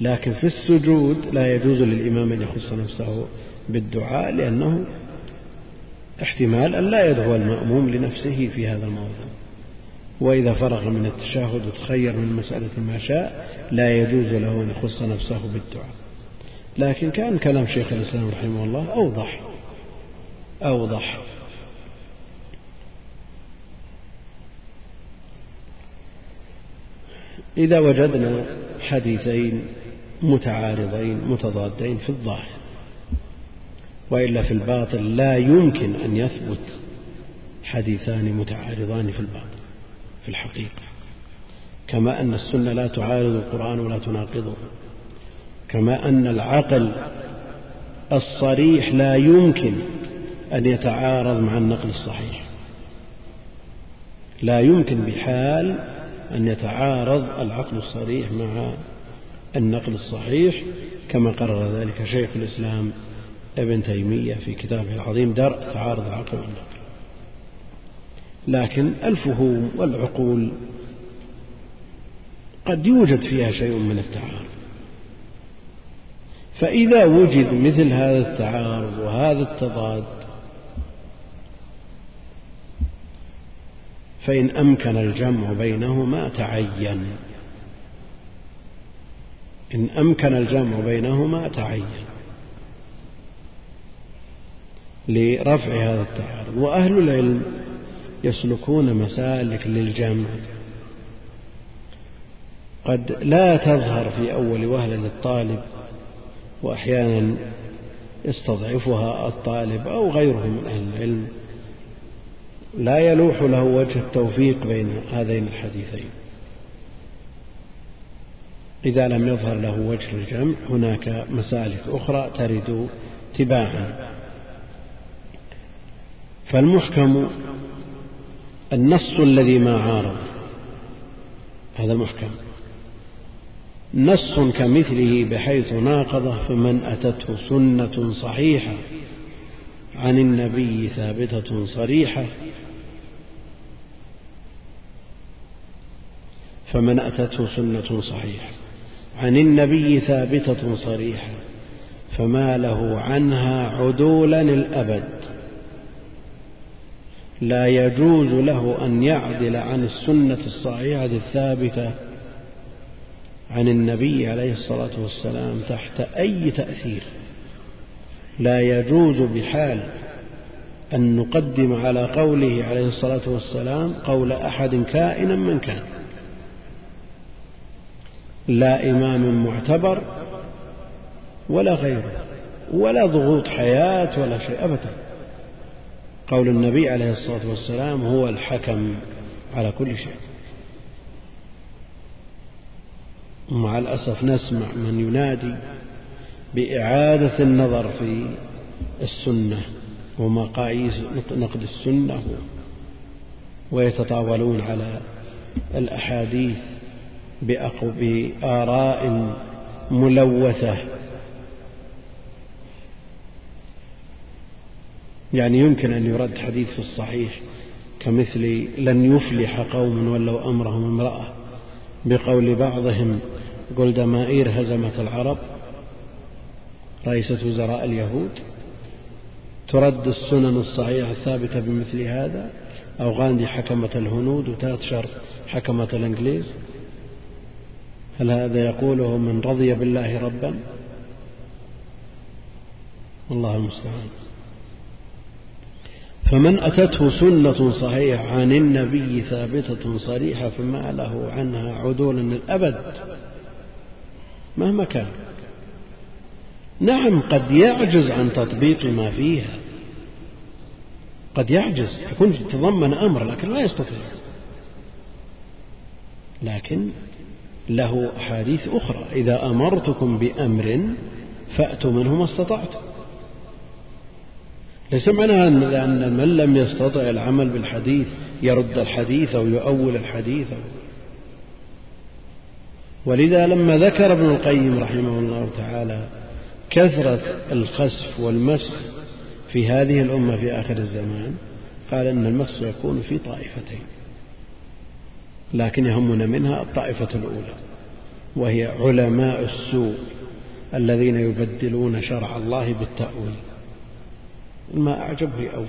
لكن في السجود لا يجوز للإمام أن يخص نفسه بالدعاء لأنه احتمال أن لا يدعو المأموم لنفسه في هذا الموضوع وإذا فرغ من التشهد وتخير من مسألة ما شاء لا يجوز له أن يخص نفسه بالدعاء. لكن كان كلام شيخ الإسلام رحمه الله أوضح أوضح. إذا وجدنا حديثين متعارضين متضادين في الظاهر وإلا في الباطل لا يمكن أن يثبت حديثان متعارضان في الباطل. في الحقيقة. كما أن السنة لا تعارض القرآن ولا تناقضه. كما أن العقل الصريح لا يمكن أن يتعارض مع النقل الصحيح. لا يمكن بحال أن يتعارض العقل الصريح مع النقل الصحيح كما قرر ذلك شيخ الإسلام ابن تيمية في كتابه العظيم درء تعارض العقل والنقل. لكن الفهوم والعقول قد يوجد فيها شيء من التعارض. فإذا وجد مثل هذا التعارض وهذا التضاد فإن أمكن الجمع بينهما تعين. إن أمكن الجمع بينهما تعين لرفع هذا التعارض. وأهل العلم يسلكون مسالك للجمع. قد لا تظهر في أول وهلة للطالب وأحيانا يستضعفها الطالب أو غيره من أهل العلم. لا يلوح له وجه التوفيق بين هذين الحديثين. إذا لم يظهر له وجه الجمع هناك مسالك أخرى ترد تباعا. فالمحكم النص الذي ما عارض. هذا المحكم نص كمثله بحيث ناقضه فمن أتته سنة صحيحة عن النبي ثابتة صريحة. فمن أتته سنة صحيحة عن النبي ثابتة صريحة فما له عنها عدولا الأبد. لا يجوز له أن يعدل عن السنة الصحيحة الثابتة عن النبي عليه الصلاة والسلام تحت أي تأثير. لا يجوز بحال أن نقدم على قوله عليه الصلاة والسلام قول أحد كائنا من كان. لا إمام معتبر ولا غيره ولا ضغوط حياة ولا شيء أبدا. قول النبي عليه الصلاة والسلام هو الحكم على كل شيء. ومع الأسف نسمع من ينادي بإعادة النظر في السنة ومقاييس نقد السنة ويتطاولون على الأحاديث بآراء ملوثة يعني يمكن أن يرد حديث في الصحيح كمثل لن يفلح قوم ولوا أمرهم امرأة بقول بعضهم جولدمائير هزمت العرب رئيسة وزراء اليهود ترد السنن الصحيحة الثابتة بمثل هذا أو غاندي حكمة الهنود وتاتشر حكمة الإنجليز هل هذا يقوله من رضي بالله ربا؟ الله المستعان. فمن أتته سنة صحيحة عن النبي ثابتة صريحة فما له عنها عدول الأبد. مهما كان. نعم قد يعجز عن تطبيق ما فيها. قد يعجز يكون تضمن أمر لكن لا يستطيع. لكن له أحاديث أخرى. إذا أمرتكم بأمر فأتوا منه ما استطعتم. ليس معنى أن من لم يستطع العمل بالحديث يرد الحديث أو يؤول الحديث. أو ولذا لما ذكر ابن القيم رحمه الله تعالى كثرة الخسف والمسخ في هذه الأمة في آخر الزمان قال إن المسخ يكون في طائفتين لكن يهمنا منها الطائفة الأولى وهي علماء السوء الذين يبدلون شرع الله بالتأويل. ما أعجبه أول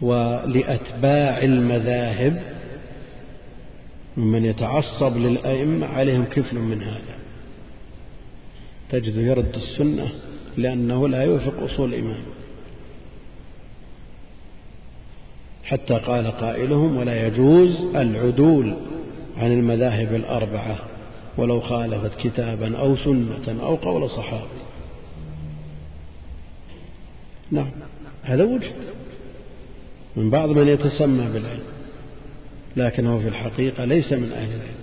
ولأتباع المذاهب ممن يتعصب للأئمة عليهم كفل من هذا. تجد يرد السنة لأنه لا يوافق أصول الإمام. حتى قال قائلهم ولا يجوز العدول عن المذاهب الأربعة ولو خالفت كتابا أو سنة أو قول صحابي. نعم. هذا وجه. من بعض من يتسمى بالعلم لكنه في الحقيقة ليس من أهل العلم.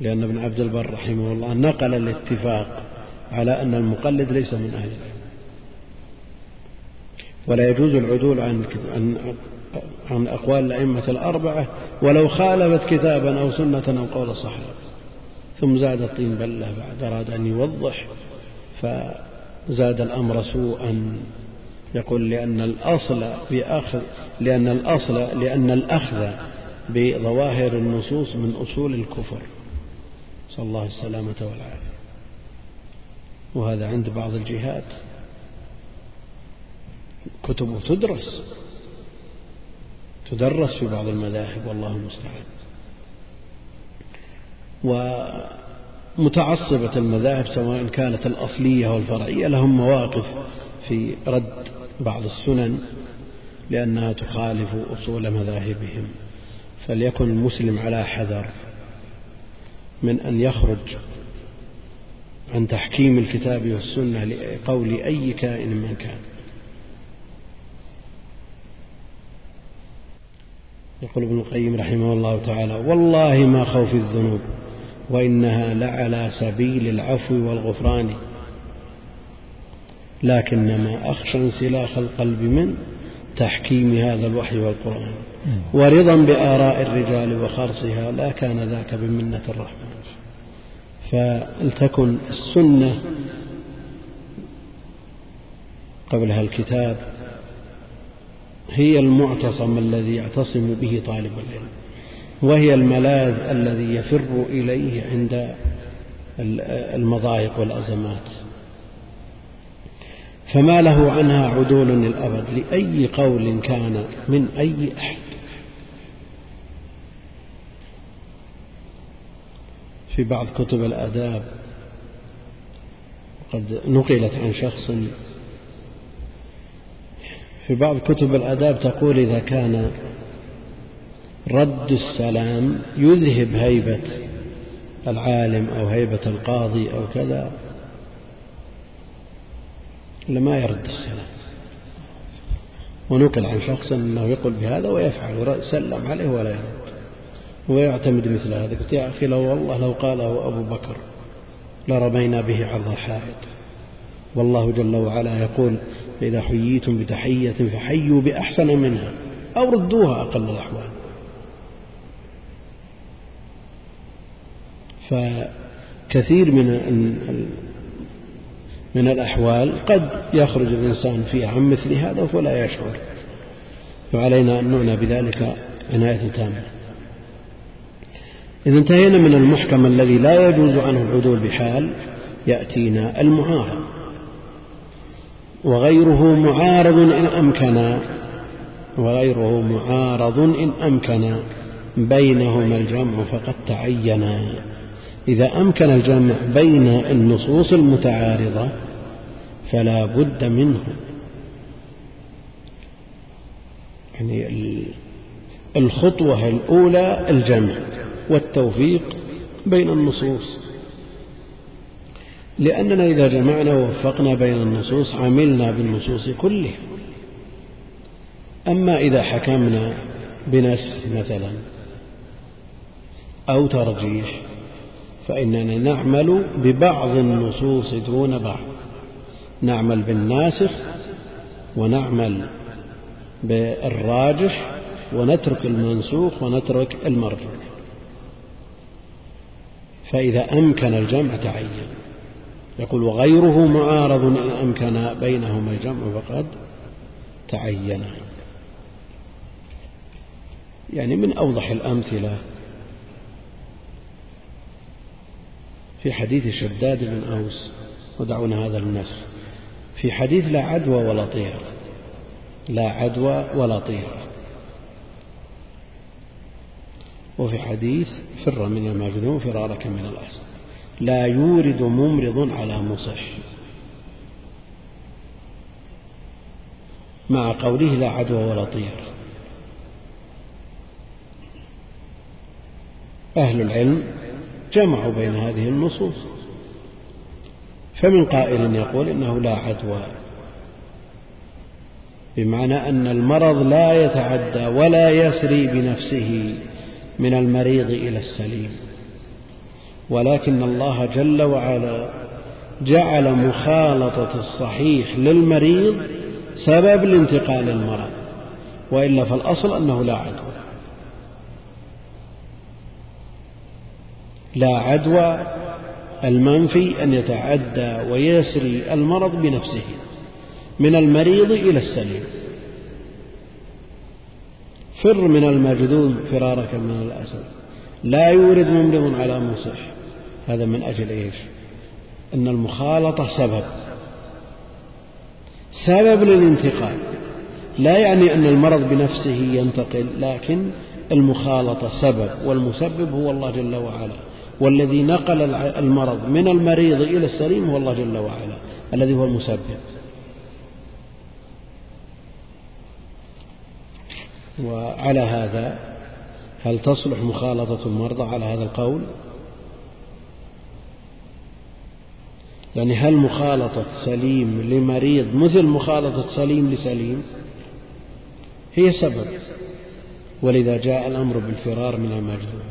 لأن ابن عبد البر رحمه الله نقل الاتفاق على أن المقلد ليس من أهل العلم. ولا يجوز العدول عن عن أقوال الأئمة الأربعة ولو خالفت كتابا أو سنة أو قول الصحابة ثم زاد الطين بلة بعد أراد أن يوضح فزاد الأمر سوءا. يقول لأن الأصل في أخذ لأن الأصل لأن الأخذ بظواهر النصوص من أصول الكفر. نسأل الله السلامة والعافية. وهذا عند بعض الجهات. كتبه تدرس. تدرس في بعض المذاهب والله المستعان. متعصبة المذاهب سواء كانت الأصلية والفرعية لهم مواقف في رد بعض السنن لأنها تخالف أصول مذاهبهم. فليكن المسلم على حذر من أن يخرج عن تحكيم الكتاب والسنة لقول أي كائن من كان. يقول ابن القيم رحمه الله تعالى والله ما خوف الذنوب. وإنها لعلى سبيل العفو والغفران. لكنما أخشى انسلاخ القلب من تحكيم هذا الوحي والقرآن. ورضا بآراء الرجال وخرصها لا كان ذاك بمنة الرحمن فلتكن السنة قبلها الكتاب هي المعتصم الذي يعتصم به طالب العلم. وهي الملاذ الذي يفر إليه عند المضايق والأزمات. فما له عنها عدول للأبد لأي قول كان من أي أحد. في بعض كتب الآداب قد نقلت عن شخص. في بعض كتب الآداب تقول إذا كان رد السلام يذهب هيبة العالم أو هيبة القاضي أو كذا لما يرد السلام. ونقل عن شخص أنه يقول بهذا ويفعل سلم عليه ولا يرد ويعتمد مثل هذا قلت يا أخي لو والله لو قاله أبو بكر لرمينا به عرض الحائط. والله جل وعلا يقول فإذا حييتم بتحية فحيوا بأحسن منها أو ردوها أقل الأحوال. فكثير من من الأحوال قد يخرج الإنسان فيها عن مثل هذا فلا يشعر. فعلينا أن نعنى بذلك عناية تامة. إذا انتهينا من المحكم الذي لا يجوز عنه العدول بحال يأتينا المعارض. وغيره معارض إن أمكن وغيره معارض إن أمكن بينهما الجمع فقد تعينا. إذا أمكن الجمع بين النصوص المتعارضة فلا بد منه. يعني الخطوة الأولى الجمع والتوفيق بين النصوص. لأننا إذا جمعنا ووفقنا بين النصوص عملنا بالنصوص كلها. أما إذا حكمنا بنسخ مثلا أو ترجيح فإننا نعمل ببعض النصوص دون بعض. نعمل بالناسخ ونعمل بالراجح ونترك المنسوخ ونترك المرجوح فإذا أمكن الجمع تعين. يقول وغيره معارض إن أمكن بينهما الجمع فقد تعين. يعني من أوضح الأمثلة في حديث شداد بن أوس ودعونا هذا النسخ في حديث لا عدوى ولا طير. لا عدوى ولا طير. وفي حديث فر من المجنون فرارك من الأسد لا يورد ممرض على مصح مع قوله لا عدوى ولا طير. أهل العلم جمعوا بين هذه النصوص. فمن قائل يقول إنه لا عدوى بمعنى أن المرض لا يتعدى ولا يسري بنفسه من المريض إلى السليم. ولكن الله جل وعلا جعل مخالطة الصحيح للمريض سبب لانتقال المرض وإلا فالأصل أنه لا عدوى. لا عدوى المنفي أن يتعدى ويسري المرض بنفسه من المريض إلى السليم. فر من المجذوب فرارك من الأسد. لا يورد ممرض على مصح هذا من أجل إيش؟ أن المخالطة سبب. سبب للانتقال. لا يعني أن المرض بنفسه ينتقل لكن المخالطة سبب والمسبب هو الله جل وعلا. والذي نقل المرض من المريض إلى السليم هو الله جل وعلا الذي هو المسبب. وعلى هذا هل تصلح مخالطة المرضى على هذا القول؟ يعني هل مخالطة سليم لمريض مثل مخالطة سليم لسليم؟ هي سبب. ولذا جاء الأمر بالفرار من المجنون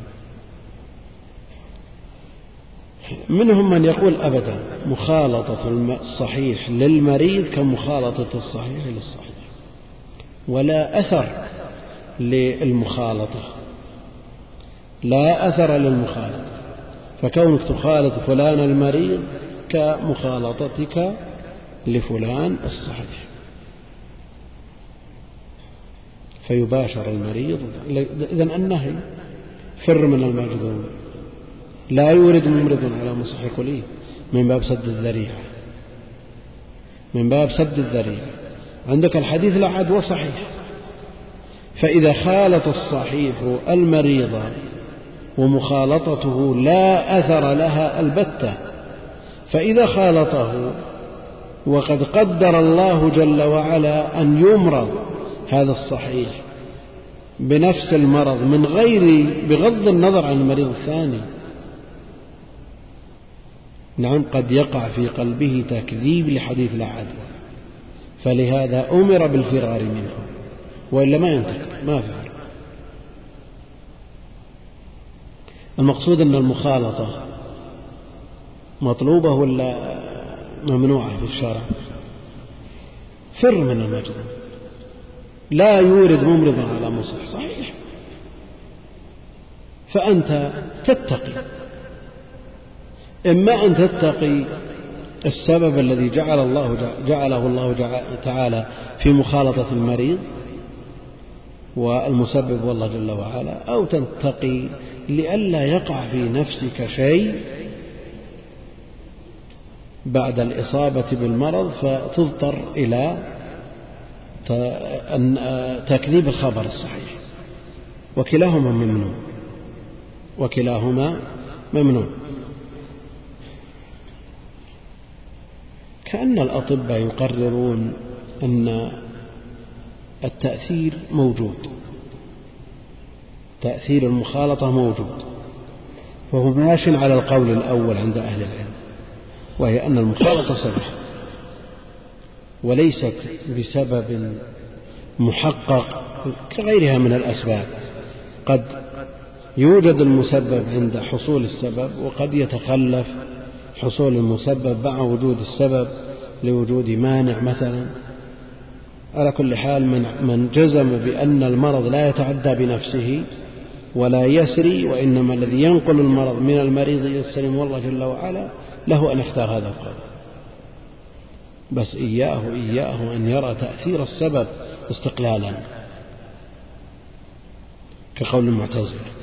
منهم من يقول أبدا مخالطة الصحيح للمريض كمخالطة الصحيح للصحيح. ولا أثر للمخالطة. لا أثر للمخالطة. فكونك تخالط فلان المريض كمخالطتك لفلان الصحيح. فيباشر المريض. إذا النهي فر من المجذوم. لا يورد ممرض على مصح قليل من باب سد الذريعة. من باب سد الذريعة. عندك الحديث لا عدوى صحيح. فإذا خالط الصحيح المريض ومخالطته لا أثر لها البتة. فإذا خالطه وقد قدر الله جل وعلا أن يمرض هذا الصحيح بنفس المرض من غير بغض النظر عن المريض الثاني. نعم قد يقع في قلبه تكذيب لحديث لا عدوى. فلهذا أمر بالفرار منه وإلا ما ينتقل ما فعل المقصود أن المخالطة مطلوبة ولا ممنوعة في الشرع؟ فر من المجنون. لا يورد ممرضا على مصح صحيح. فأنت تتقي. إما أن تتقي السبب الذي جعل الله جعله الله تعالى في مخالطة المريض والمسبب والله جل وعلا أو تتقي لئلا يقع في نفسك شيء بعد الإصابة بالمرض فتضطر إلى تكذيب الخبر الصحيح. وكلاهما ممنوع. وكلاهما ممنوع. كأن الأطباء يقررون أن التأثير موجود. تأثير المخالطة موجود. فهو ماش على القول الأول عند أهل العلم وهي أن المخالطة سبب وليست بسبب محقق كغيرها من الأسباب. قد يوجد المسبب عند حصول السبب وقد يتخلف حصول المسبب مع وجود السبب لوجود مانع مثلا. على كل حال من, من جزم بأن المرض لا يتعدى بنفسه ولا يسري وإنما الذي ينقل المرض من المريض إلى السليم والله جل وعلا له أن يختار هذا القول. بس إياه إياه أن يرى تأثير السبب استقلالا. كقول المعتزلة.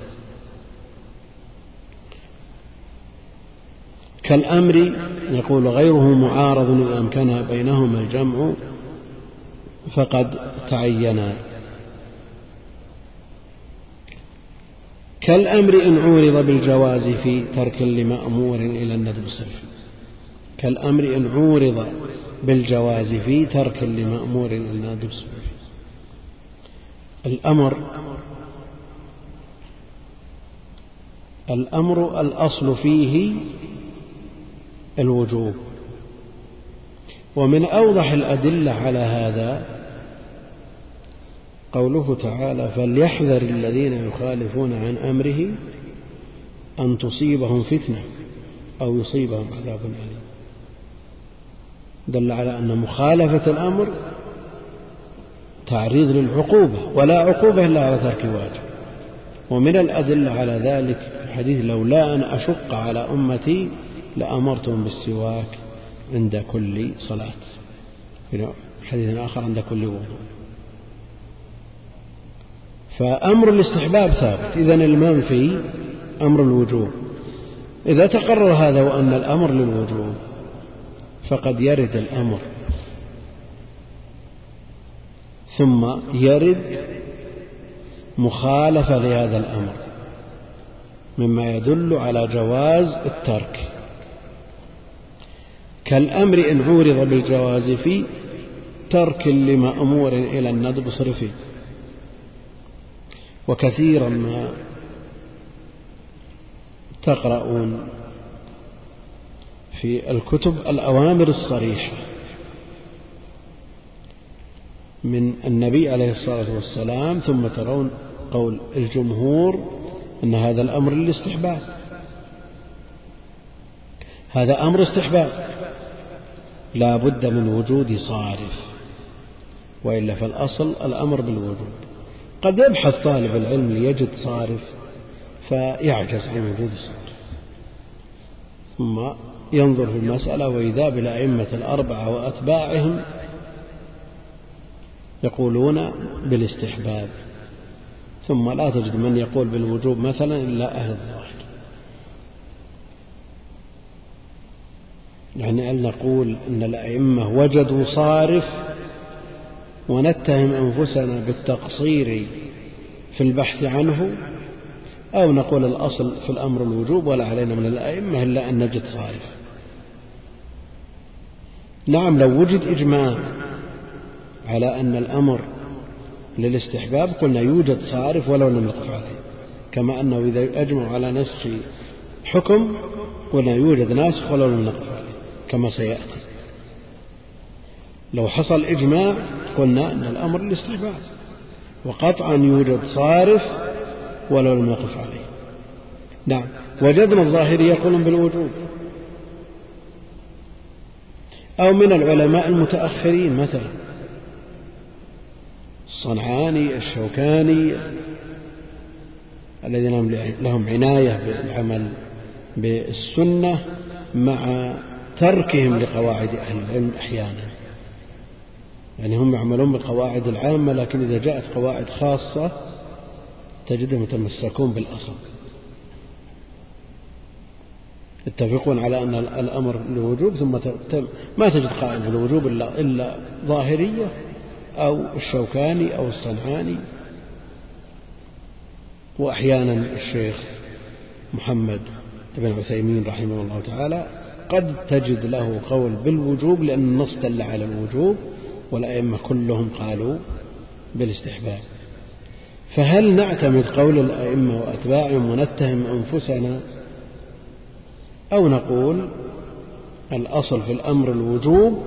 كالأمر يقول غيره معارض إذا أمكن بينهما الجمع فقد تعينا. كالأمر إن عورض بالجواز في ترك لمأمور إلى الندب الصرفي كالأمر إن عورض بالجواز في ترك لمأمور إلى الندب الصرفي الأمر الأمر الأصل فيه الوجوب. ومن أوضح الأدلة على هذا قوله تعالى فليحذر الذين يخالفون عن أمره أن تصيبهم فتنة أو يصيبهم عذاب أليم. دل على أن مخالفة الأمر تعريض للعقوبة ولا عقوبة إلا على ترك واجب. ومن الأدلة على ذلك الحديث لولا أن أشق على أمتي لأمرتهم بالسواك عند كل صلاة. في حديث آخر عند كل وضوء. فأمر الاستحباب ثابت. إذا المنفي أمر الوجوب. إذا تقرر هذا وأن الأمر للوجوب فقد يرد الأمر. ثم يرد مخالفة لهذا الأمر مما يدل على جواز الترك. كالأمر إن عورض بالجواز في ترك لمأمور إلى الندب صرفي. وكثيرا ما تقرؤون في الكتب الأوامر الصريحة من النبي عليه الصلاة والسلام ثم ترون قول الجمهور أن هذا الأمر للاستحباب. هذا أمر استحباب. لا بد من وجود صارف وإلا فالأصل الأمر بالوجود. قد يبحث طالب العلم ليجد صارف فيعجز عن وجود الصارف ثم ينظر في المسألة وإذا بالأئمة الأربعة وأتباعهم يقولون بالاستحباب. ثم لا تجد من يقول بالوجوب مثلا إلا أهل الظاهر. يعني أن نقول أن الأئمة وجدوا صارف ونتهم أنفسنا بالتقصير في البحث عنه أو نقول الأصل في الأمر الوجوب ولا علينا من الأئمة إلا أن نجد صارف. نعم لو وجد إجماع على أن الأمر للاستحباب قلنا يوجد صارف ولو لم يقف عليه. كما أنه إذا أجمعوا على نسخ حكم قلنا يوجد ناسخ ولو لم نقف عليه. كما سيأتي. لو حصل إجماع قلنا أن الأمر للاستحباب وقطعا يوجد صارف ولو لم يقف عليه. نعم. وجدنا الظاهري يقولون بالوجوب. أو من العلماء المتأخرين مثلا. الصنعاني الشوكاني الذين لهم عناية بالعمل بالسنة مع تركهم لقواعد أهل العلم أحيانا. يعني هم يعملون بالقواعد العامة لكن إذا جاءت قواعد خاصة تجدهم يتمسكون بالأصل. يتفقون على أن الأمر للوجوب ثم ما تجد قائل بالوجوب إلا, إلا ظاهرية أو الشوكاني أو الصنعاني. وأحيانا الشيخ محمد بن عثيمين رحمه الله تعالى قد تجد له قول بالوجوب لأن النص دل على الوجوب والأئمة كلهم قالوا بالاستحباب. فهل نعتمد قول الأئمة وأتباعهم ونتهم أنفسنا أو نقول الأصل في الأمر الوجوب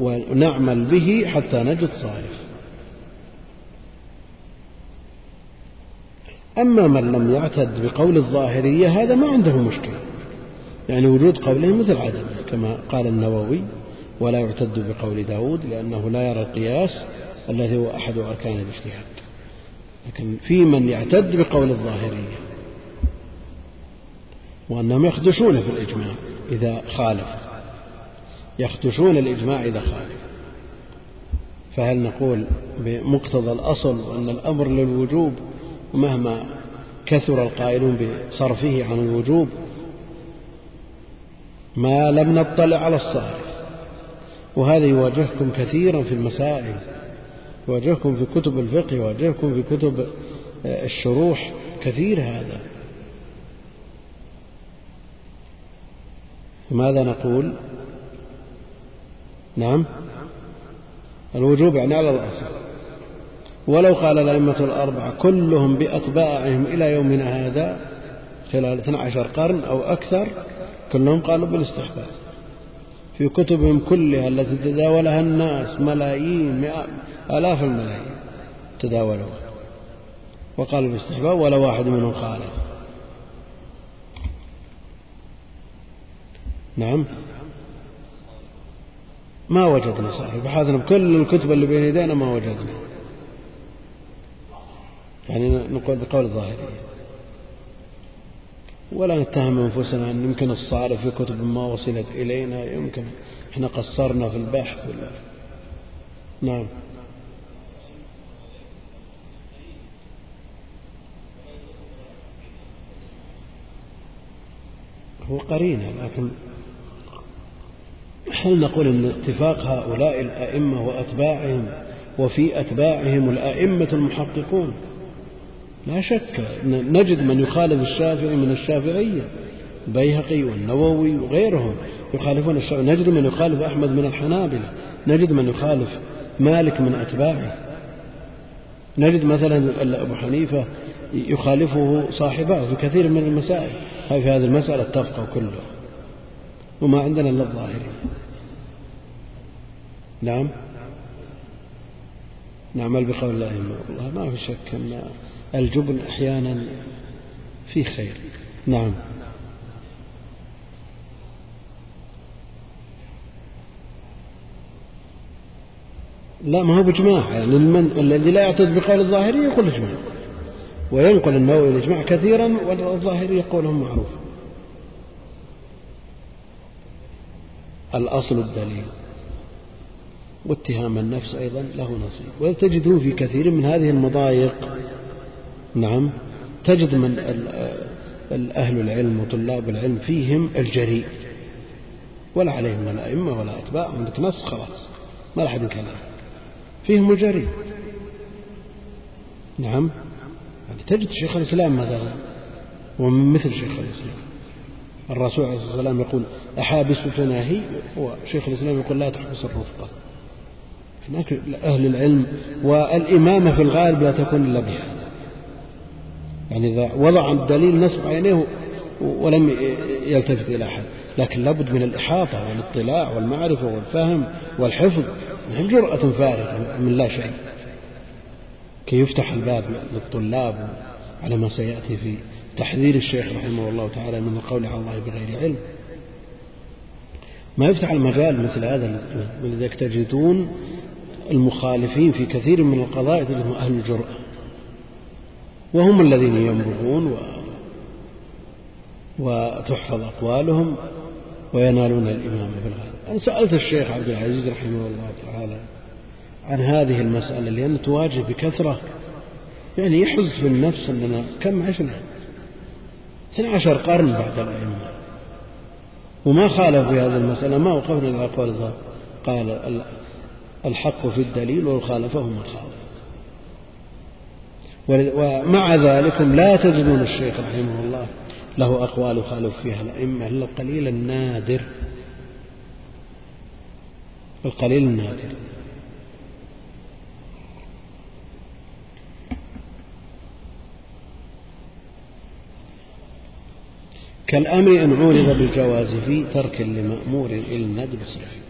ونعمل به حتى نجد صارف أما من لم يعتد بقول الظاهرية هذا ما عنده مشكلة. يعني وجود قوله مثل عدم كما قال النووي ولا يعتد بقول داود لأنه لا يرى القياس الذي هو أحد أركان الاجتهاد. لكن في من يعتد بقول الظاهرية وأنهم يخدشون في الإجماع إذا خالف يخدشون الإجماع إذا خالف. فهل نقول بمقتضى الأصل أن الأمر للوجوب مهما كثر القائلون بصرفه عن الوجوب ما لم نطلع على الصارف وهذا يواجهكم كثيرا في المسائل يواجهكم في كتب الفقه يواجهكم في كتب الشروح كثير هذا. ماذا نقول؟ نعم؟ الوجوب يعني على الأصل ولو قال الأئمة الأربعة كلهم بأتباعهم إلى يومنا هذا خلال 12 قرن أو أكثر كلهم قالوا بالاستحباب في كتبهم كلها التي تداولها الناس ملايين آلاف الملايين تداولوها وقالوا بالاستحباب ولا واحد منهم خالف نعم. ما وجدنا صحيح. بحثنا بكل الكتب اللي بين يدينا ما وجدنا. يعني نقول بقول الظاهرية ولا نتهم أنفسنا أن يمكن الصالح في كتب ما وصلت إلينا يمكن إحنا قصرنا في البحث ولا؟ نعم. هو قرينة لكن هل نقول أن اتفاق هؤلاء الأئمة وأتباعهم وفي أتباعهم الأئمة المحققون؟ لا شك. نجد من يخالف الشافعي من الشافعية. البيهقي والنووي وغيرهم يخالفون الشافعي. نجد من يخالف أحمد من الحنابلة. نجد من يخالف مالك من أتباعه. نجد مثلا أبو حنيفة يخالفه صاحبه في كثير من المسائل. هاي في هذه المسألة تفقه كله وما عندنا إلا الظاهرين. نعم؟ نعمل بقول الله الله ما في شك أن الجبن أحيانا في خير. نعم. لا ما هو بإجماع. يعني المن... الذي لا يعتد بقول الظاهري يقول إجماع. وينقل النووي الإجماع كثيرا والظاهري يقولهم معروف. الأصل الدليل. واتهام النفس أيضا له نصيب. وتجده في كثير من هذه المضايق. نعم. تجد من أهل العلم وطلاب العلم فيهم الجريء. ولا عليهم من الأئمة ولا أتباعهم عندك نص خلاص. ما لحد ينكر فيهم الجريء. نعم. يعني تجد شيخ الإسلام مثلا ومن مثل شيخ الإسلام. الرسول عليه الصلاة والسلام يقول أحابس تناهي وشيخ الإسلام يقول لا تحبس الرفقة هناك أهل العلم والإمامة في الغالب لا تكون إلا بهذا. يعني إذا وضع الدليل نصب عينيه ولم يلتفت إلى أحد. لكن لابد من الإحاطة والاطلاع والمعرفة والفهم والحفظ. من جرأة فارغة من لا شيء. كي يفتح الباب للطلاب على ما سيأتي في تحذير الشيخ رحمه الله تعالى من القول على الله بغير علم. ما يفتح المجال مثل هذا ولذلك تجدون المخالفين في كثير من القضايا تجدهم أهل الجرأة. وهم الذين ينبغون وتحفظ أقوالهم وينالون الإمامة في الغالب أنا سألت الشيخ عبد العزيز رحمه الله تعالى عن هذه المسألة لأن تواجه بكثرة يعني يحز في النفس أننا كم عشنا؟ 12 قرن بعد الأئمة. وما خالف في هذه المسألة ما وقفنا على أقوال قال الحق في الدليل والخالفه من خالف ومع ذلك لا تجدون الشيخ رحمه الله له أقوال يخالف فيها الأئمة إلا القليل النادر. القليل النادر. كالأمر أن عورض بالجواز في ترك لمأمور إلى الندب طيب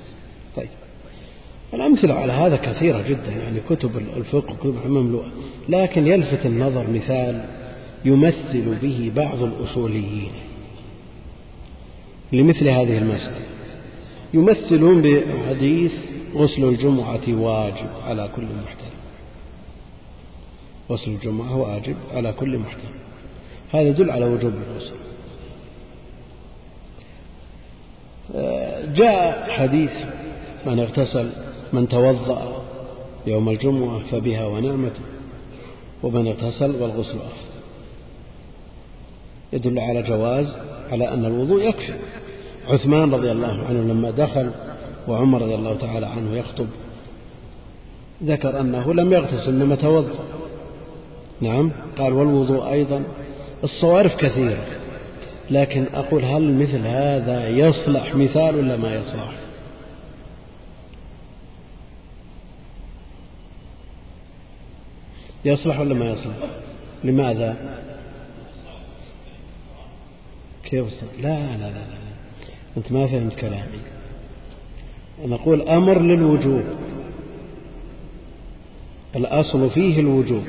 الأمثلة على هذا كثيرة جدا يعني كتب الفقه وكتب مملوءة لكن يلفت النظر مثال يمثل به بعض الأصوليين لمثل هذه المسألة. يمثلون بحديث غسل الجمعة واجب على كل محترم. غسل الجمعة واجب على كل محترم. هذا يدل على وجوب الغسل. جاء حديث من اغتسل من توضأ يوم الجمعة فبها ونعمة ومن اغتسل والغسل أفضل. يدل على جواز على أن الوضوء يكفي. عثمان رضي الله عنه لما دخل وعمر رضي الله تعالى عنه يخطب ذكر أنه لم يغتسل إنما توضأ. نعم قال والوضوء أيضا. الصوارف كثيرة لكن أقول هل مثل هذا يصلح مثال ولا ما يصلح؟ يصلح ولا ما يصلح؟ لماذا؟ كيف لا لا لا لا أنت ما فهمت كلامي. نقول أمر للوجوب. الأصل فيه الوجوب.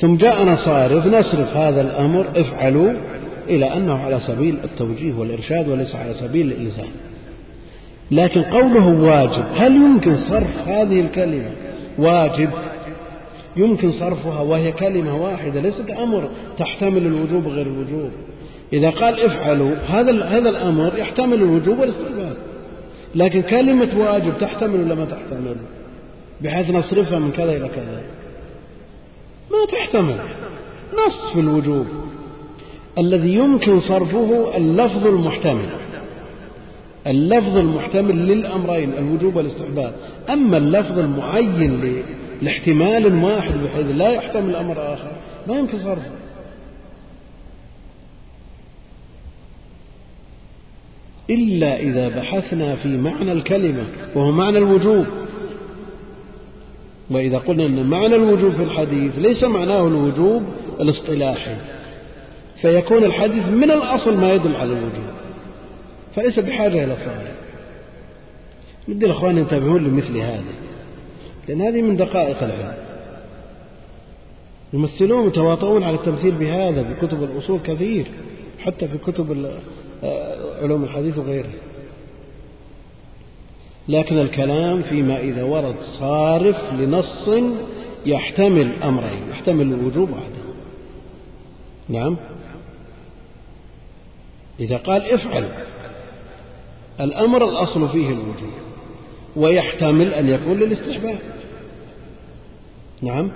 ثم جاءنا صارف نصرف هذا الأمر افعلوا إلى أنه على سبيل التوجيه والإرشاد وليس على سبيل الإلزام. لكن قوله واجب هل يمكن صرف هذه الكلمة؟ واجب. يمكن صرفها وهي كلمة واحدة ليست أمر تحتمل الوجوب غير الوجوب. إذا قال افعلوا هذا هذا الأمر يحتمل الوجوب والاستحباب لكن كلمة واجب تحتمل ولا ما تحتمل؟ بحيث نصرفها من كذا إلى كذا. ما تحتمل. نص في الوجوب. الذي يمكن صرفه اللفظ المحتمل. اللفظ المحتمل للأمرين الوجوب والاستحباب أما اللفظ المعين لاحتمال واحد بحيث لا يحتمل أمر آخر. ما يمكن صرفه إلا إذا بحثنا في معنى الكلمة وهو معنى الوجوب. وإذا قلنا أن معنى الوجوب في الحديث ليس معناه الوجوب الاصطلاحي فيكون الحديث من الأصل ما يدل على الوجوب فليس بحاجة إلى صرف. بدي الأخوان ينتبهون لمثل هذا. لأن هذه من دقائق العلم. يمثلون وتواطؤون على التمثيل بهذا في كتب الأصول كثير حتى في كتب آه، علوم الحديث وغيرها. لكن الكلام فيما إذا ورد صارف لنص يحتمل أمرين يحتمل الوجوب وعدم نعم. إذا قال افعل الأمر الأصل فيه الوجوب ويحتمل أن يكون للاستحباب. نعم.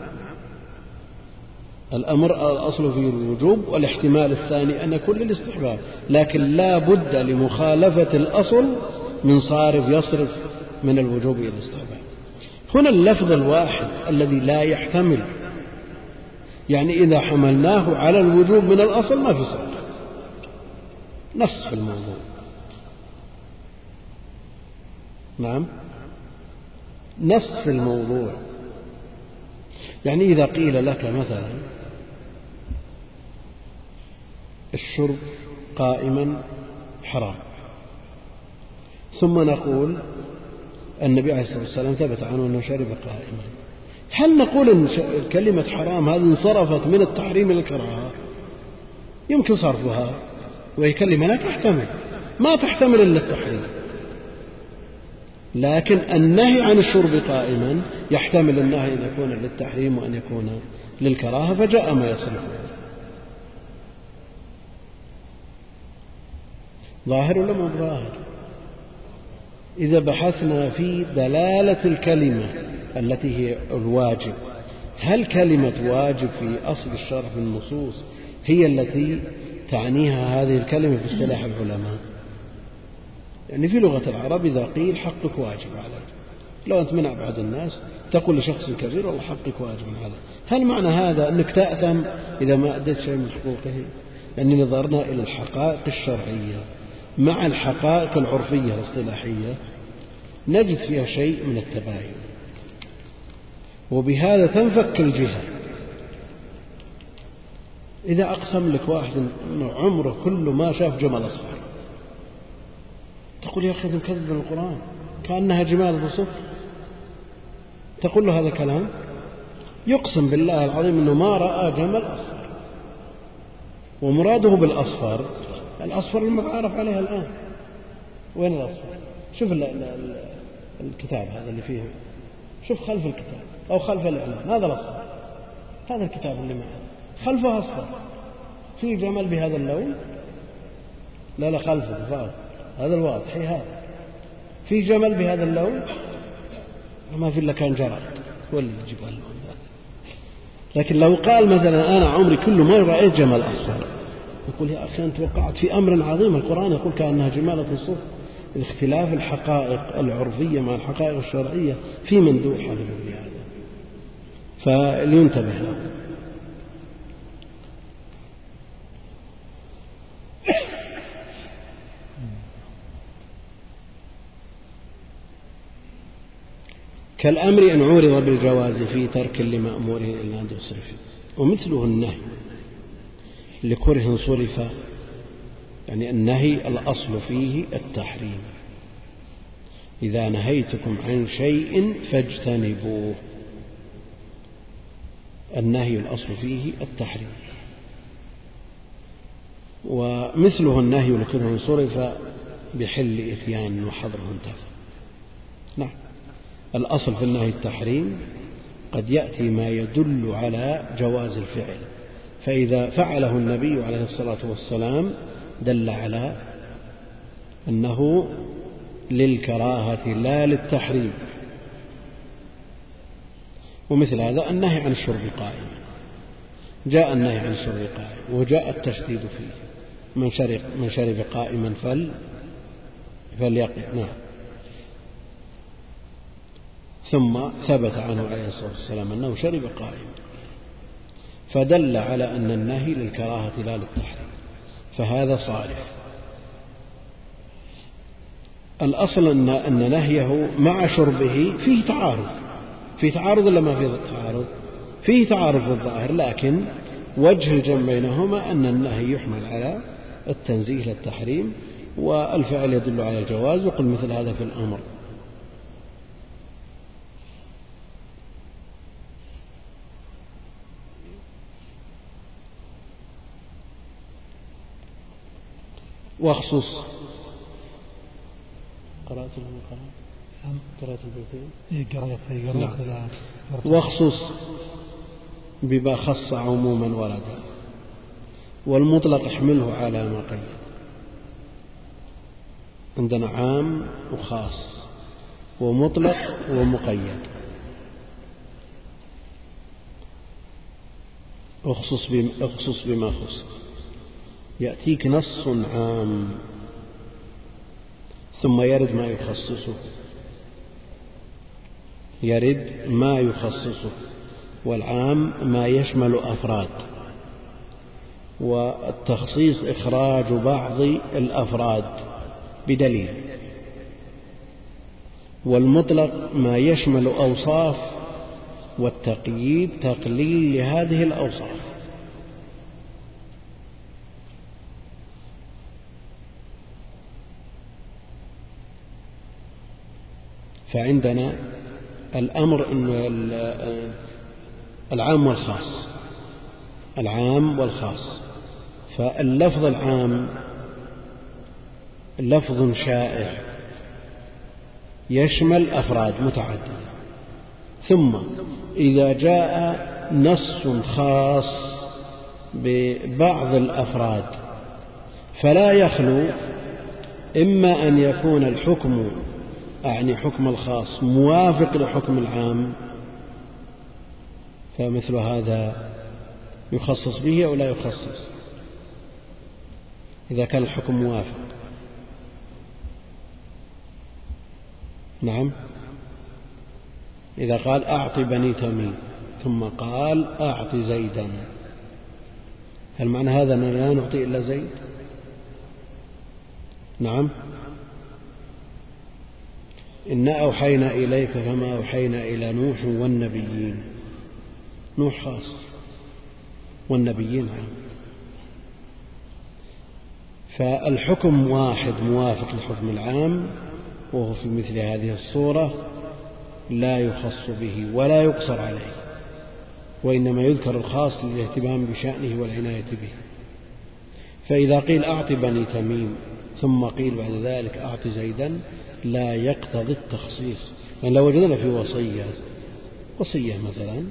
الأمر الأصل فيه الوجوب والاحتمال الثاني أن يكون للاستحباب لكن لا بد لمخالفة الأصل من صارف يصرف من الوجوب إلى الاستحباب. هنا اللفظ الواحد الذي لا يحتمل يعني إذا حملناه على الوجوب من الأصل ما في صرف نص في الموضوع. نعم. نص في الموضوع. يعني إذا قيل لك مثلا الشرب قائما حرام ثم نقول النبي عليه الصلاة والسلام ثبت عنه أنه شرب قائما. هل نقول أن كلمة حرام هذه انصرفت من التحريم إلى الكراهة؟ يمكن صرفها وهي كلمة لا تحتمل. ما تحتمل إلا التحريم. لكن النهي عن الشرب قائما يحتمل النهي أن يكون للتحريم وأن يكون للكراهة فجاء ما يصرفه ظاهر ولا مو ظاهر؟ إذا بحثنا في دلالة الكلمة التي هي الواجب هل كلمة واجب في أصل الشرع في النصوص هي التي تعنيها هذه الكلمة في اصطلاح العلماء؟ يعني في لغة العرب إذا قيل حقك واجب عليك لو أنت من أبعد الناس تقول لشخص كبير والله حقك واجب عليك هل معنى هذا أنك تأثم إذا ما أديت شيء من حقوقه؟ يعني نظرنا إلى الحقائق الشرعية مع الحقائق العرفية الاصطلاحية نجد فيها شيء من التباين. وبهذا تنفك الجهة. إذا أقسم لك واحد أنه عمره كله ما شاف جمل أصفر. تقول يا أخي كذب القرآن كأنها جمال بصفر تقول له هذا كلام يقسم بالله العظيم أنه ما رأى جمل أصفر. ومراده بالأصفر. الأصفر المتعارف عليها الآن. وين الأصفر؟ شوف الكتاب هذا اللي فيه. شوف خلف الكتاب أو خلف الإعلان. هذا الأصفر. هذا الكتاب اللي معه. خلفه أصفر. في جمل بهذا اللون؟ لا لا خلفه فاض هذا الواضح هذا؟ في جمل بهذا اللون؟ ما في إلا كان اللي يجيب اللون لكن لو قال مثلا أنا عمري كله ما رأيت جمل أصفر يقول يا أخي أنت وقعت في أمر عظيم. القرآن يقول كأنها جمالة الصف اختلاف الحقائق العرفية مع الحقائق الشرعية في مندوح هذا هذا فلينتبه له كالأمر أن عورض بالجواز في ترك لمأموره إلا أن يصرف. ومثله النهي. لكره صرف. يعني النهي الأصل فيه التحريم. إذا نهيتكم عن شيء فاجتنبوه. النهي الأصل فيه التحريم. ومثله النهي لكره صرف بحل إتيان وحظره انتفى الأصل في النهي التحريم قد يأتي ما يدل على جواز الفعل. فإذا فعله النبي عليه الصلاة والسلام دل على أنه للكراهة لا للتحريم. ومثل هذا النهي عن الشرب قائما جاء النهي عن الشرب قائما وجاء التشديد فيه. من شرب, من شرب قائما فل فليقف. نعم. ثم ثبت عنه عليه الصلاة والسلام أنه شرب قائما فدل على أن النهي للكراهة لا للتحريم فهذا صالح. الأصل أن أن نهيه مع شربه فيه تعارض في تعارض ولا ما في تعارض؟ فيه تعارض في الظاهر لكن وجه الجمع بينهما أن النهي يحمل على التنزيه للتحريم والفعل يدل على الجواز وقل مثل هذا في الأمر. واخصص قرأت قرأت قرأت البيتين إيه قرأت قرأت نعم. واخصص بما خص عموما وردا والمطلق احمله على ما قيد. عندنا عام وخاص ومطلق ومقيد. اخصص بما, اخصص بما خص. يأتيك نص عام ثم يرد ما يخصصه. يرد ما يخصصه. والعام ما يشمل أفراد. والتخصيص إخراج بعض الأفراد بدليل. والمطلق ما يشمل أوصاف والتقييد تقليل لهذه الأوصاف. فعندنا الأمر العام والخاص. العام والخاص. فاللفظ العام لفظ شائع يشمل أفراد متعددة. ثم إذا جاء نص خاص ببعض الأفراد فلا يخلو إما أن يكون الحكم أعني حكم الخاص موافق لحكم العام. فمثل هذا يخصص به أو لا يخصص؟ إذا كان الحكم موافق. نعم. إذا قال أعط بني تميم ثم قال أعط زيدا. هل معنى هذا أننا لا نعطي إلا زيد؟ نعم. إنا أوحينا إليك كما أوحينا إلى نوح والنبيين. نوح خاص. والنبيين عام فالحكم واحد موافق للحكم العام وهو في مثل هذه الصورة لا يخص به ولا يقصر عليه وإنما يذكر الخاص للاهتمام بشأنه والعناية به. فإذا قيل أعط بني تميم ثم قيل بعد ذلك أعط زيدا لا يقتضي التخصيص. يعني لو وجدنا في وصية وصية مثلا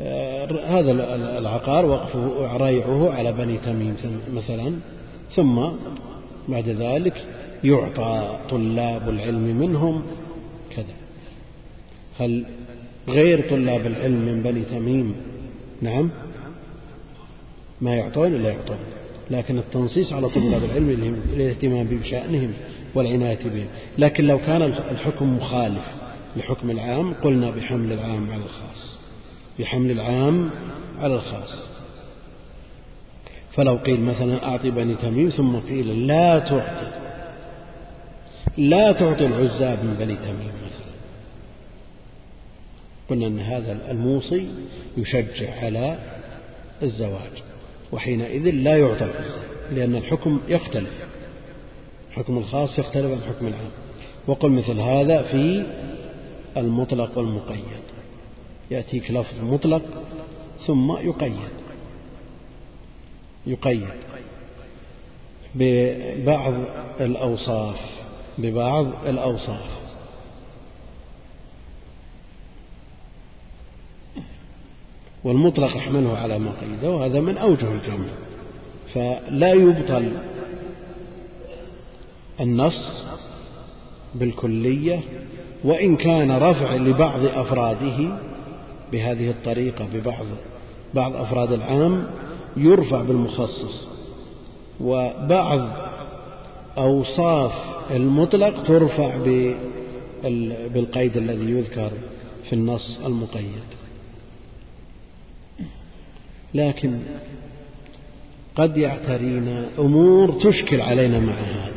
آه، هذا العقار وقفه ريعه على بني تميم مثلا ثم بعد ذلك يعطى طلاب العلم منهم كذا. هل غير طلاب العلم من بني تميم؟ نعم. ما يعطون إلا يعطون؟ لكن التنصيص على طلاب العلم للاهتمام بشأنهم والعناية بهم. لكن لو كان الحكم مخالف لحكم العام قلنا بحمل العام على الخاص. بحمل العام على الخاص. فلو قيل مثلا أعطي بني تميم ثم قيل لا تعطي. لا تعطي العزاب من بني تميم مثلا. قلنا أن هذا الموصي يشجع على الزواج. وحينئذ لا يعطى لأن الحكم يختلف. حكم الخاص يختلف عن حكم العام. وقل مثل هذا في المطلق والمقيد. يأتيك لفظ مطلق ثم يقيد. يقيد ببعض الأوصاف ببعض الأوصاف. والمطلق احمله على ما قيده وهذا من أوجه الجمع فلا يبطل النص بالكلية وإن كان رفع لبعض أفراده بهذه الطريقة ببعض بعض أفراد العام يرفع بالمخصص. وبعض أوصاف المطلق ترفع بالقيد الذي يذكر في النص المقيد. لكن قد يعترينا أمور تشكل علينا مع هذا.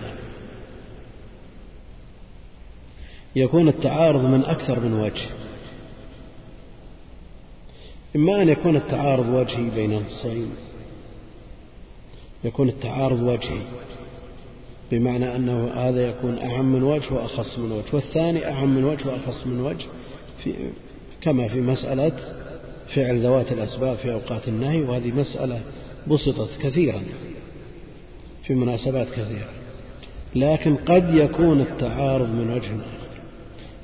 يكون التعارض من أكثر من وجه. إما أن يكون التعارض وجهي بين النصين. يكون التعارض وجهي بمعنى أنه هذا يكون أعم من وجه وأخص من وجه والثاني أعم من وجه وأخص من وجه في كما في مسألة فعل ذوات الأسباب في أوقات النهي وهذه مسألة بسطت كثيرا في مناسبات كثيرة. لكن قد يكون التعارض من وجه آخر.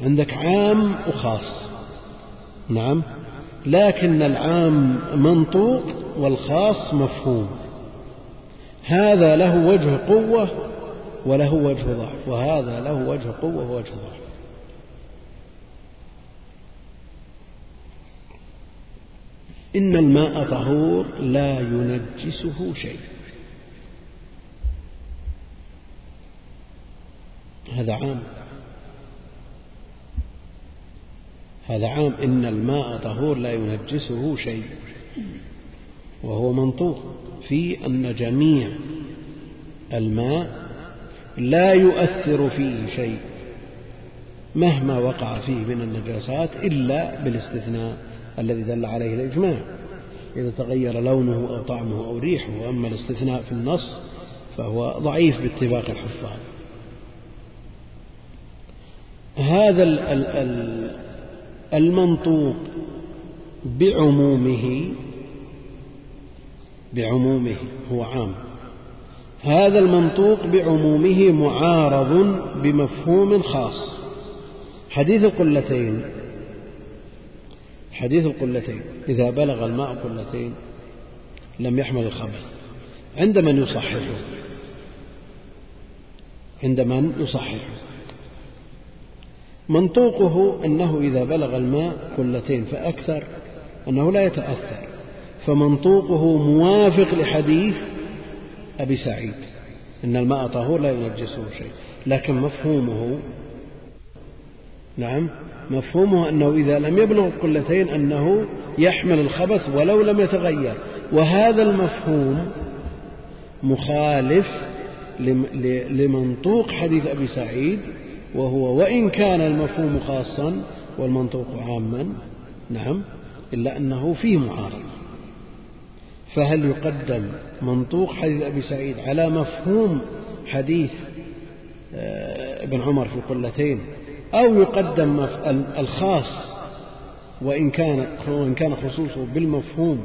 عندك عام وخاص. نعم. لكن العام منطوق والخاص مفهوم. هذا له وجه قوة وله وجه ضعف وهذا له وجه قوة ووجه ضعف. إن الماء طهور لا ينجسه شيء. هذا عام. هذا عام. إن الماء طهور لا ينجسه شيء. وهو منطوق في أن جميع الماء لا يؤثر فيه شيء مهما وقع فيه من النجاسات إلا بالاستثناء. الذي دل عليه الإجماع. إذا تغير لونه أو طعمه أو ريحه وأما الاستثناء في النص فهو ضعيف باتفاق الحفاظ. هذا المنطوق بعمومه بعمومه هو عام. هذا المنطوق بعمومه معارض بمفهوم خاص. حديث القلتين حديث القلتين. إذا بلغ الماء قلتين لم يحمل الخبث عند من يصححه؟ عند من يصححه؟ منطوقه أنه إذا بلغ الماء قلتين فأكثر أنه لا يتأثر. فمنطوقه موافق لحديث أبي سعيد إن الماء طهور لا ينجسه شيء. لكن مفهومه نعم. مفهومه أنه إذا لم يبلغ القلتين أنه يحمل الخبث ولو لم يتغير. وهذا المفهوم مخالف لمنطوق حديث أبي سعيد وهو وإن كان المفهوم خاصا والمنطوق عاما نعم إلا أنه فيه معارضة. فهل يقدم منطوق حديث أبي سعيد على مفهوم حديث آه، ابن عمر في القلتين أو يقدم الخاص وإن كان وإن كان خصوصه بالمفهوم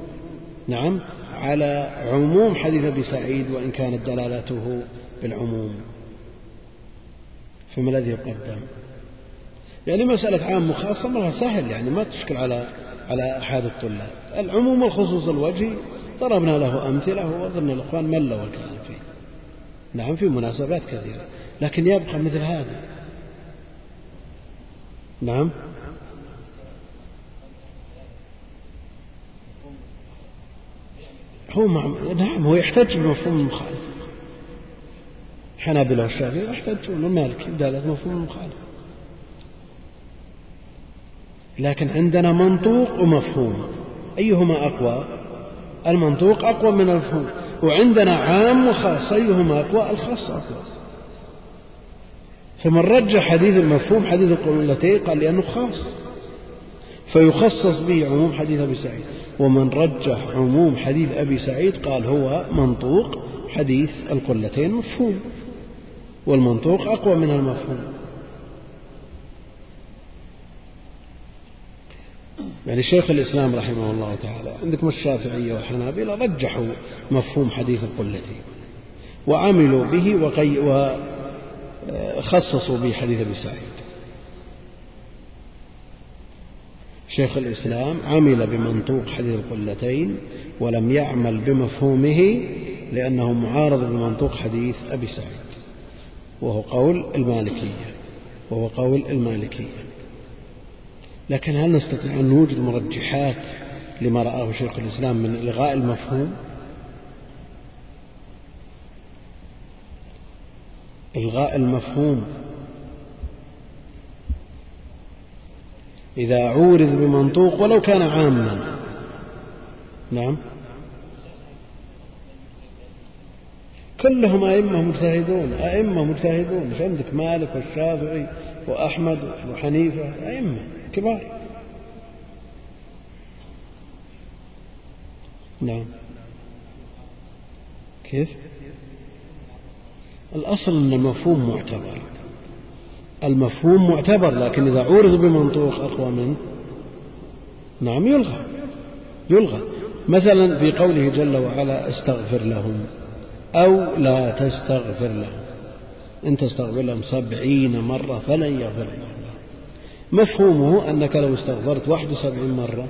نعم على عموم حديث أبي سعيد وإن كانت دلالته بالعموم. فما الذي يقدم؟ يعني مسألة عام وخاصة مرة سهل يعني ما تشكل على على أحد الطلاب. العموم والخصوص الوجهي ضربنا له أمثلة وأظن الإخوان ملوا الكلام فيه. نعم في مناسبات كثيرة. لكن يبقى مثل هذا. نعم. هو مع... نعم هو يحتج بمفهوم المخالف حنابلة والشافعي يحتجون المالك دالة مفهوم المخالف لكن عندنا منطوق ومفهوم. أيهما أقوى؟ المنطوق أقوى من المفهوم. وعندنا عام وخاص أيهما أقوى؟ الخاص أقوى. فمن رجح حديث المفهوم حديث القلتين قال لأنه خاص. فيخصص به عموم حديث أبي سعيد. ومن رجح عموم حديث أبي سعيد قال هو منطوق حديث القلتين مفهوم. والمنطوق أقوى من المفهوم. يعني شيخ الإسلام رحمه الله تعالى عندكم الشافعية والحنابلة رجحوا مفهوم حديث القلتين وعملوا به وقي وخصصوا به حديث أبي سعيد. شيخ الإسلام عمل بمنطوق حديث القلتين ولم يعمل بمفهومه لأنه معارض بمنطوق حديث أبي سعيد. وهو قول المالكية. وهو قول المالكية. لكن هل نستطيع أن نوجد مرجحات لما رآه شيخ الإسلام من إلغاء المفهوم؟ إلغاء المفهوم. إذا عورض بمنطوق ولو كان عاما. نعم. كلهم أئمة مجتهدون أئمة مجتهدون. مش عندك مالك والشافعي وأحمد وأبو حنيفة أئمة كبار. نعم. كيف؟ الأصل أن المفهوم معتبر. المفهوم معتبر لكن إذا عورض بمنطوق أقوى منه نعم يلغى. يلغى. مثلا في قوله جل وعلا استغفر لهم أو لا تستغفر لهم. إن تستغفر لهم سبعين مرة فلن يغفر لهم. مفهومه أنك لو استغفرت واحد وسبعين مرة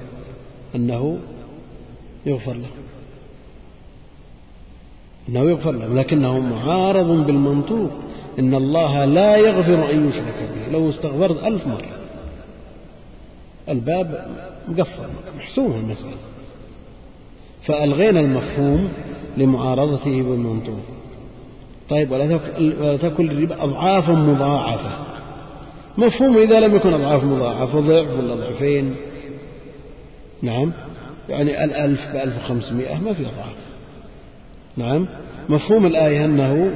أنه يغفر له أنه يغفر له لكنه معارض بالمنطوق إن الله لا يغفر أن يشرك به. لو استغفرت ألف مرة الباب مقفل محسوم المسألة. فألغينا المفهوم لمعارضته بالمنطوق. طيب ولا تكن الربا أضعافا مضاعفة. مفهوم إذا لم يكن أضعاف مضاعفة ضعف ولا ضعفين؟ نعم. يعني الألف بألف وخمسمائة ما في ضعف نعم. مفهوم الآية أنه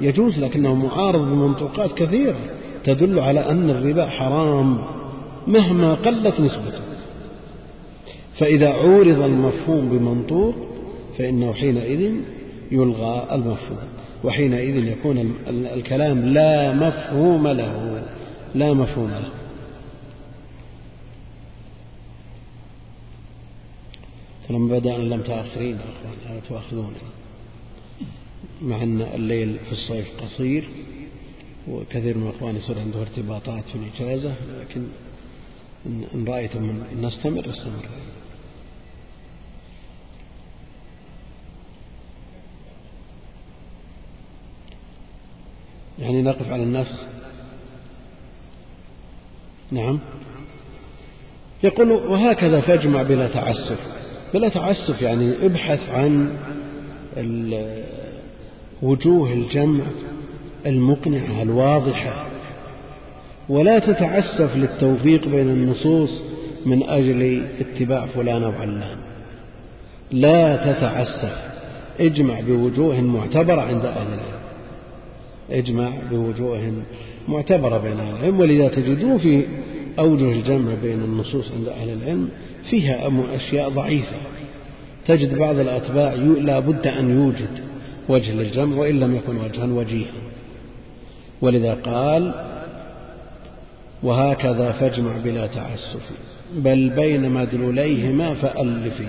يجوز لكنه معارض بمنطوقات كثيرة تدل على أن الربا حرام مهما قلت نسبته. فإذا عورض المفهوم بمنطوق فإنه حينئذ يلغى المفهوم وحينئذ يكون الكلام لا مفهوم له لا مفهوم له. فلما بدأنا لم تأخرين أخوان لا تؤاخذوني مع أن الليل في الصيف قصير وكثير من الأخوان يصير عنده ارتباطات في الإجازة لكن إن رأيتم أن نستمر استمر. يعني نقف على الناس نعم. يقول وهكذا فاجمع بلا تعسف. بلا تعسف يعني ابحث عن وجوه الجمع المقنعة الواضحة ولا تتعسف للتوفيق بين النصوص من أجل اتباع فلان أو علان. لا تتعسف اجمع بوجوه معتبرة عند أهل العلم. اجمع بوجوه معتبرة بين أهل العلم ولذا تجدون في أوجه الجمع بين النصوص عند أهل العلم فيها أشياء ضعيفة. تجد بعض الأتباع لا بد أن يوجد. وجه للجمع وإن لم يكن وجها وجيها ولذا قال وهكذا فاجمع بلا تعسف بل بين مدلوليهما فألفي.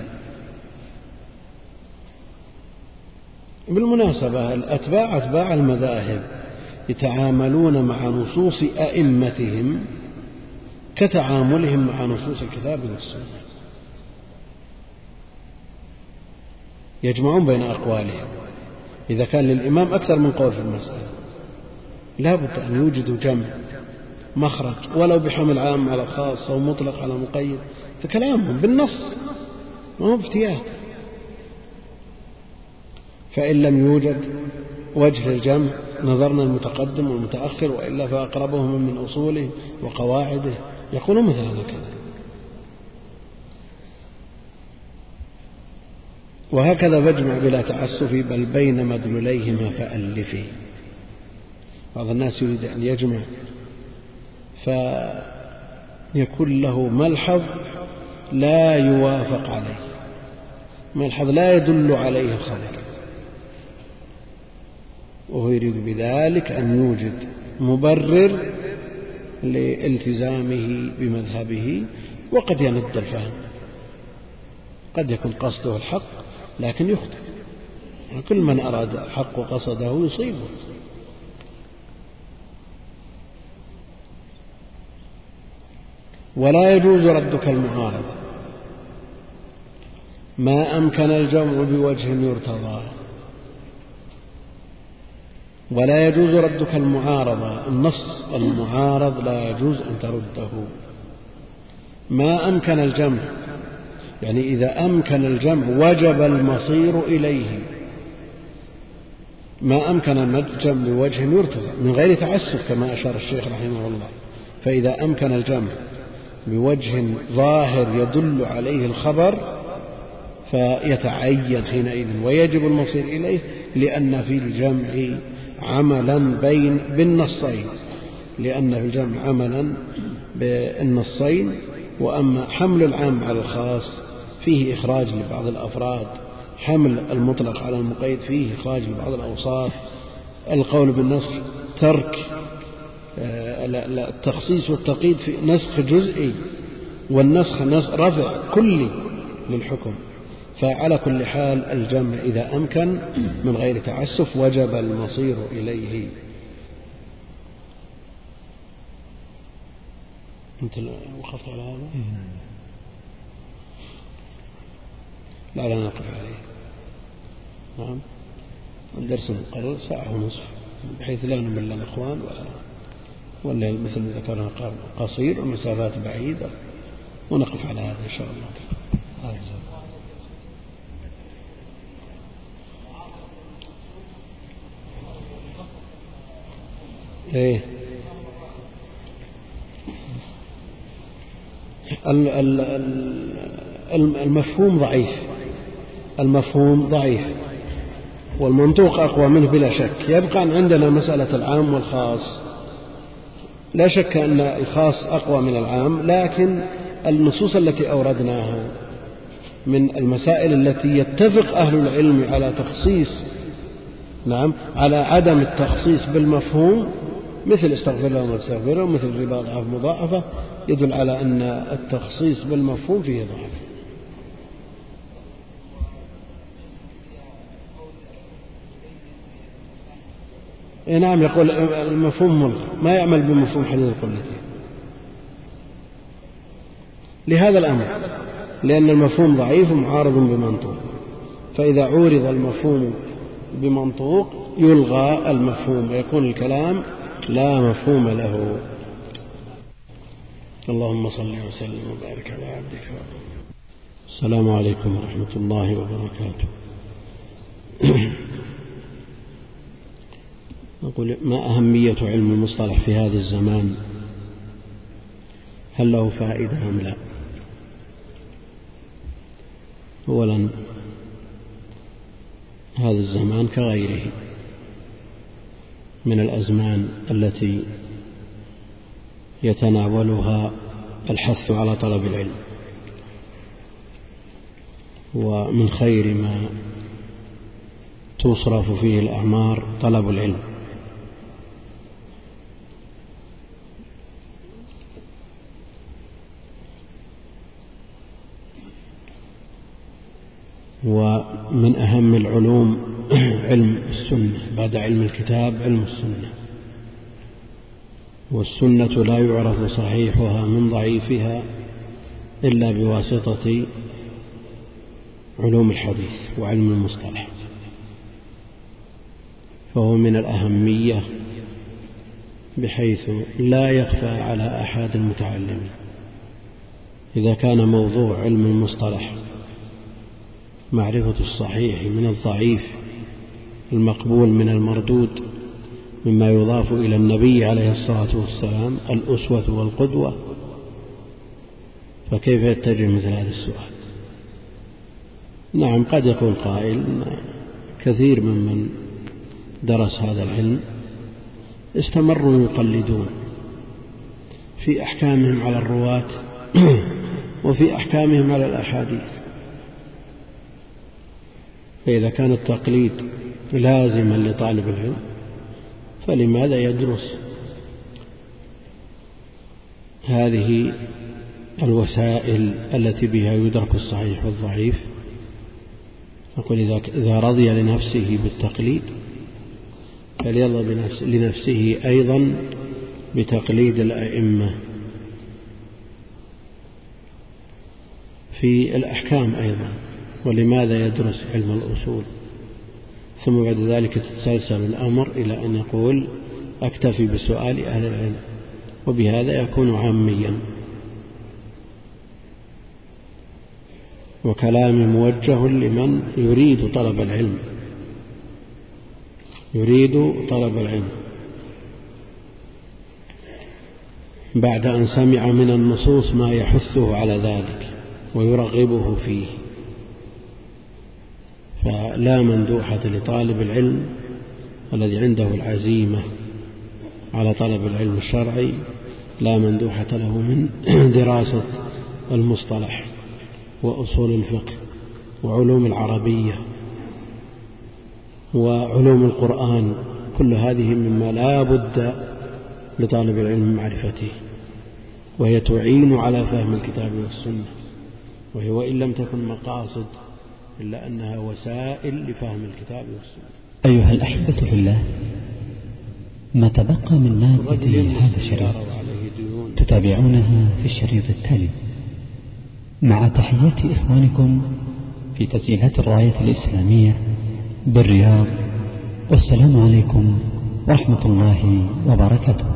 بالمناسبة الأتباع أتباع المذاهب يتعاملون مع نصوص أئمتهم كتعاملهم مع نصوص الكتاب والسنة. يجمعون بين أقوالهم. إذا كان للإمام أكثر من قول في المسألة. لا بد أن يوجدوا جمع مخرج ولو بحمل عام على خاص أو مطلق على مقيد. فكلامهم بالنص ما هو بافتيات فإن لم يوجد وجه الجمع نظرنا المتقدم والمتأخر وإلا فأقربهم من أصوله وقواعده. يقولون مثل هذا كذا وهكذا فاجمع بلا تعسف بل بين مدلوليهما فألفي بعض الناس يريد أن يجمع فيكون له ملحظ لا يوافق عليه. ملحظ لا يدل عليه الخبر وهو يريد بذلك أن يوجد مبرر لالتزامه بمذهبه وقد يند الفهم. قد يكون قصده الحق لكن يخطئ. كل من أراد الحق وقصده يصيبه. ولا يجوز ردك المعارضة. ما أمكن الجمع بوجه يرتضى. ولا يجوز ردك المعارضة. النص المعارض لا يجوز أن ترده. ما أمكن الجمع يعني إذا أمكن الجمع وجب المصير إليه. ما أمكن الجمع بوجه يرتضى من غير تعسف كما أشار الشيخ رحمه الله. فإذا أمكن الجمع بوجه ظاهر يدل عليه الخبر فيتعين حينئذ ويجب المصير إليه لأن في الجمع عملا بين بالنصين. لأن في الجمع عملا بالنصين. وأما حمل العام على الخاص فيه إخراج لبعض الأفراد حمل المطلق على المقيد فيه إخراج لبعض الأوصاف القول بالنسخ ترك آه، التخصيص والتقييد في نسخ جزئي والنسخ رفع كلي للحكم. فعلى كل حال الجمع إذا أمكن من غير تعسف وجب المصير إليه. أنت وقفت على هذا؟ لا لا نقف عليه. نعم. الدرس مقرر ساعة ونصف بحيث لا نمل الإخوان ولا ولا مثل ما ذكرنا قصير ومسافات بعيدة. ونقف على هذا إن شاء الله. إيه. المفهوم ضعيف. المفهوم ضعيف والمنطوق أقوى منه بلا شك. يبقى عندنا مسألة العام والخاص. لا شك أن الخاص أقوى من العام لكن النصوص التي أوردناها من المسائل التي يتفق أهل العلم على تخصيص نعم على عدم التخصيص بالمفهوم مثل استغفر لهم واستغفرهم مثل ربا ضعف مضاعفة يدل على أن التخصيص بالمفهوم فيه ضعف. نعم يقول المفهوم ملغى ما يعمل بمفهوم حديث القلتين لهذا الأمر لأن المفهوم ضعيف معارض بمنطوق. فإذا عورض المفهوم بمنطوق يلغى المفهوم ويكون الكلام لا مفهوم له. اللهم صل وسلم وبارك على عبدك السلام عليكم ورحمة الله وبركاته. نقول ما أهمية علم المصطلح في هذا الزمان؟ هل له فائدة أم لا؟ أولا هذا الزمان كغيره من الأزمان التي يتناولها الحث على طلب العلم ومن خير ما تصرف فيه الأعمار طلب العلم. ومن أهم العلوم *clears throat* علم السنة بعد علم الكتاب علم السنة. والسنة لا يعرف صحيحها من ضعيفها إلا بواسطة علوم الحديث وعلم المصطلح. فهو من الأهمية بحيث لا يخفى على أحد المتعلمين. إذا كان موضوع علم المصطلح معرفة الصحيح من الضعيف المقبول من المردود مما يضاف إلى النبي عليه الصلاة والسلام الأسوة والقدوة. فكيف يتجه مثل هذا السؤال؟ نعم قد يكون قائل كثير ممن درس هذا العلم استمروا يقلدون في أحكامهم على الرواة *clears throat* وفي أحكامهم على الأحاديث. فإذا كان التقليد لازما لطالب العلم فلماذا يدرس؟ هذه الوسائل التي بها يدرك الصحيح والضعيف. نقول إذا رضي لنفسه بالتقليد فليرضى لنفسه أيضا بتقليد الأئمة. في الأحكام أيضا. ولماذا يدرس علم الأصول؟ ثم بعد ذلك تتسلسل الأمر إلى أن يقول أكتفي بسؤال أهل العلم وبهذا يكون عاميا. وكلامي موجه لمن يريد طلب العلم. يريد طلب العلم. بعد أن سمع من النصوص ما يحثه على ذلك ويرغبه فيه. فلا مندوحة لطالب العلم الذي عنده العزيمة على طلب العلم الشرعي لا مندوحة له من *clears throat* دراسة المصطلح وأصول الفقه وعلوم العربية وعلوم القرآن كل هذه مما لا بد لطالب العلم من معرفته. وهي تعين على فهم الكتاب والسنة. وهي وإن لم تكن مقاصد إلا أنها وسائل لفهم الكتاب والسنة. أيها الأحبة في الله ما تبقى من مادة هذا الشريط تتابعونها في الشريط التالي. مع تحيات إخوانكم في تسجيلات الراية الإسلامية بالرياض والسلام عليكم ورحمة الله وبركاته.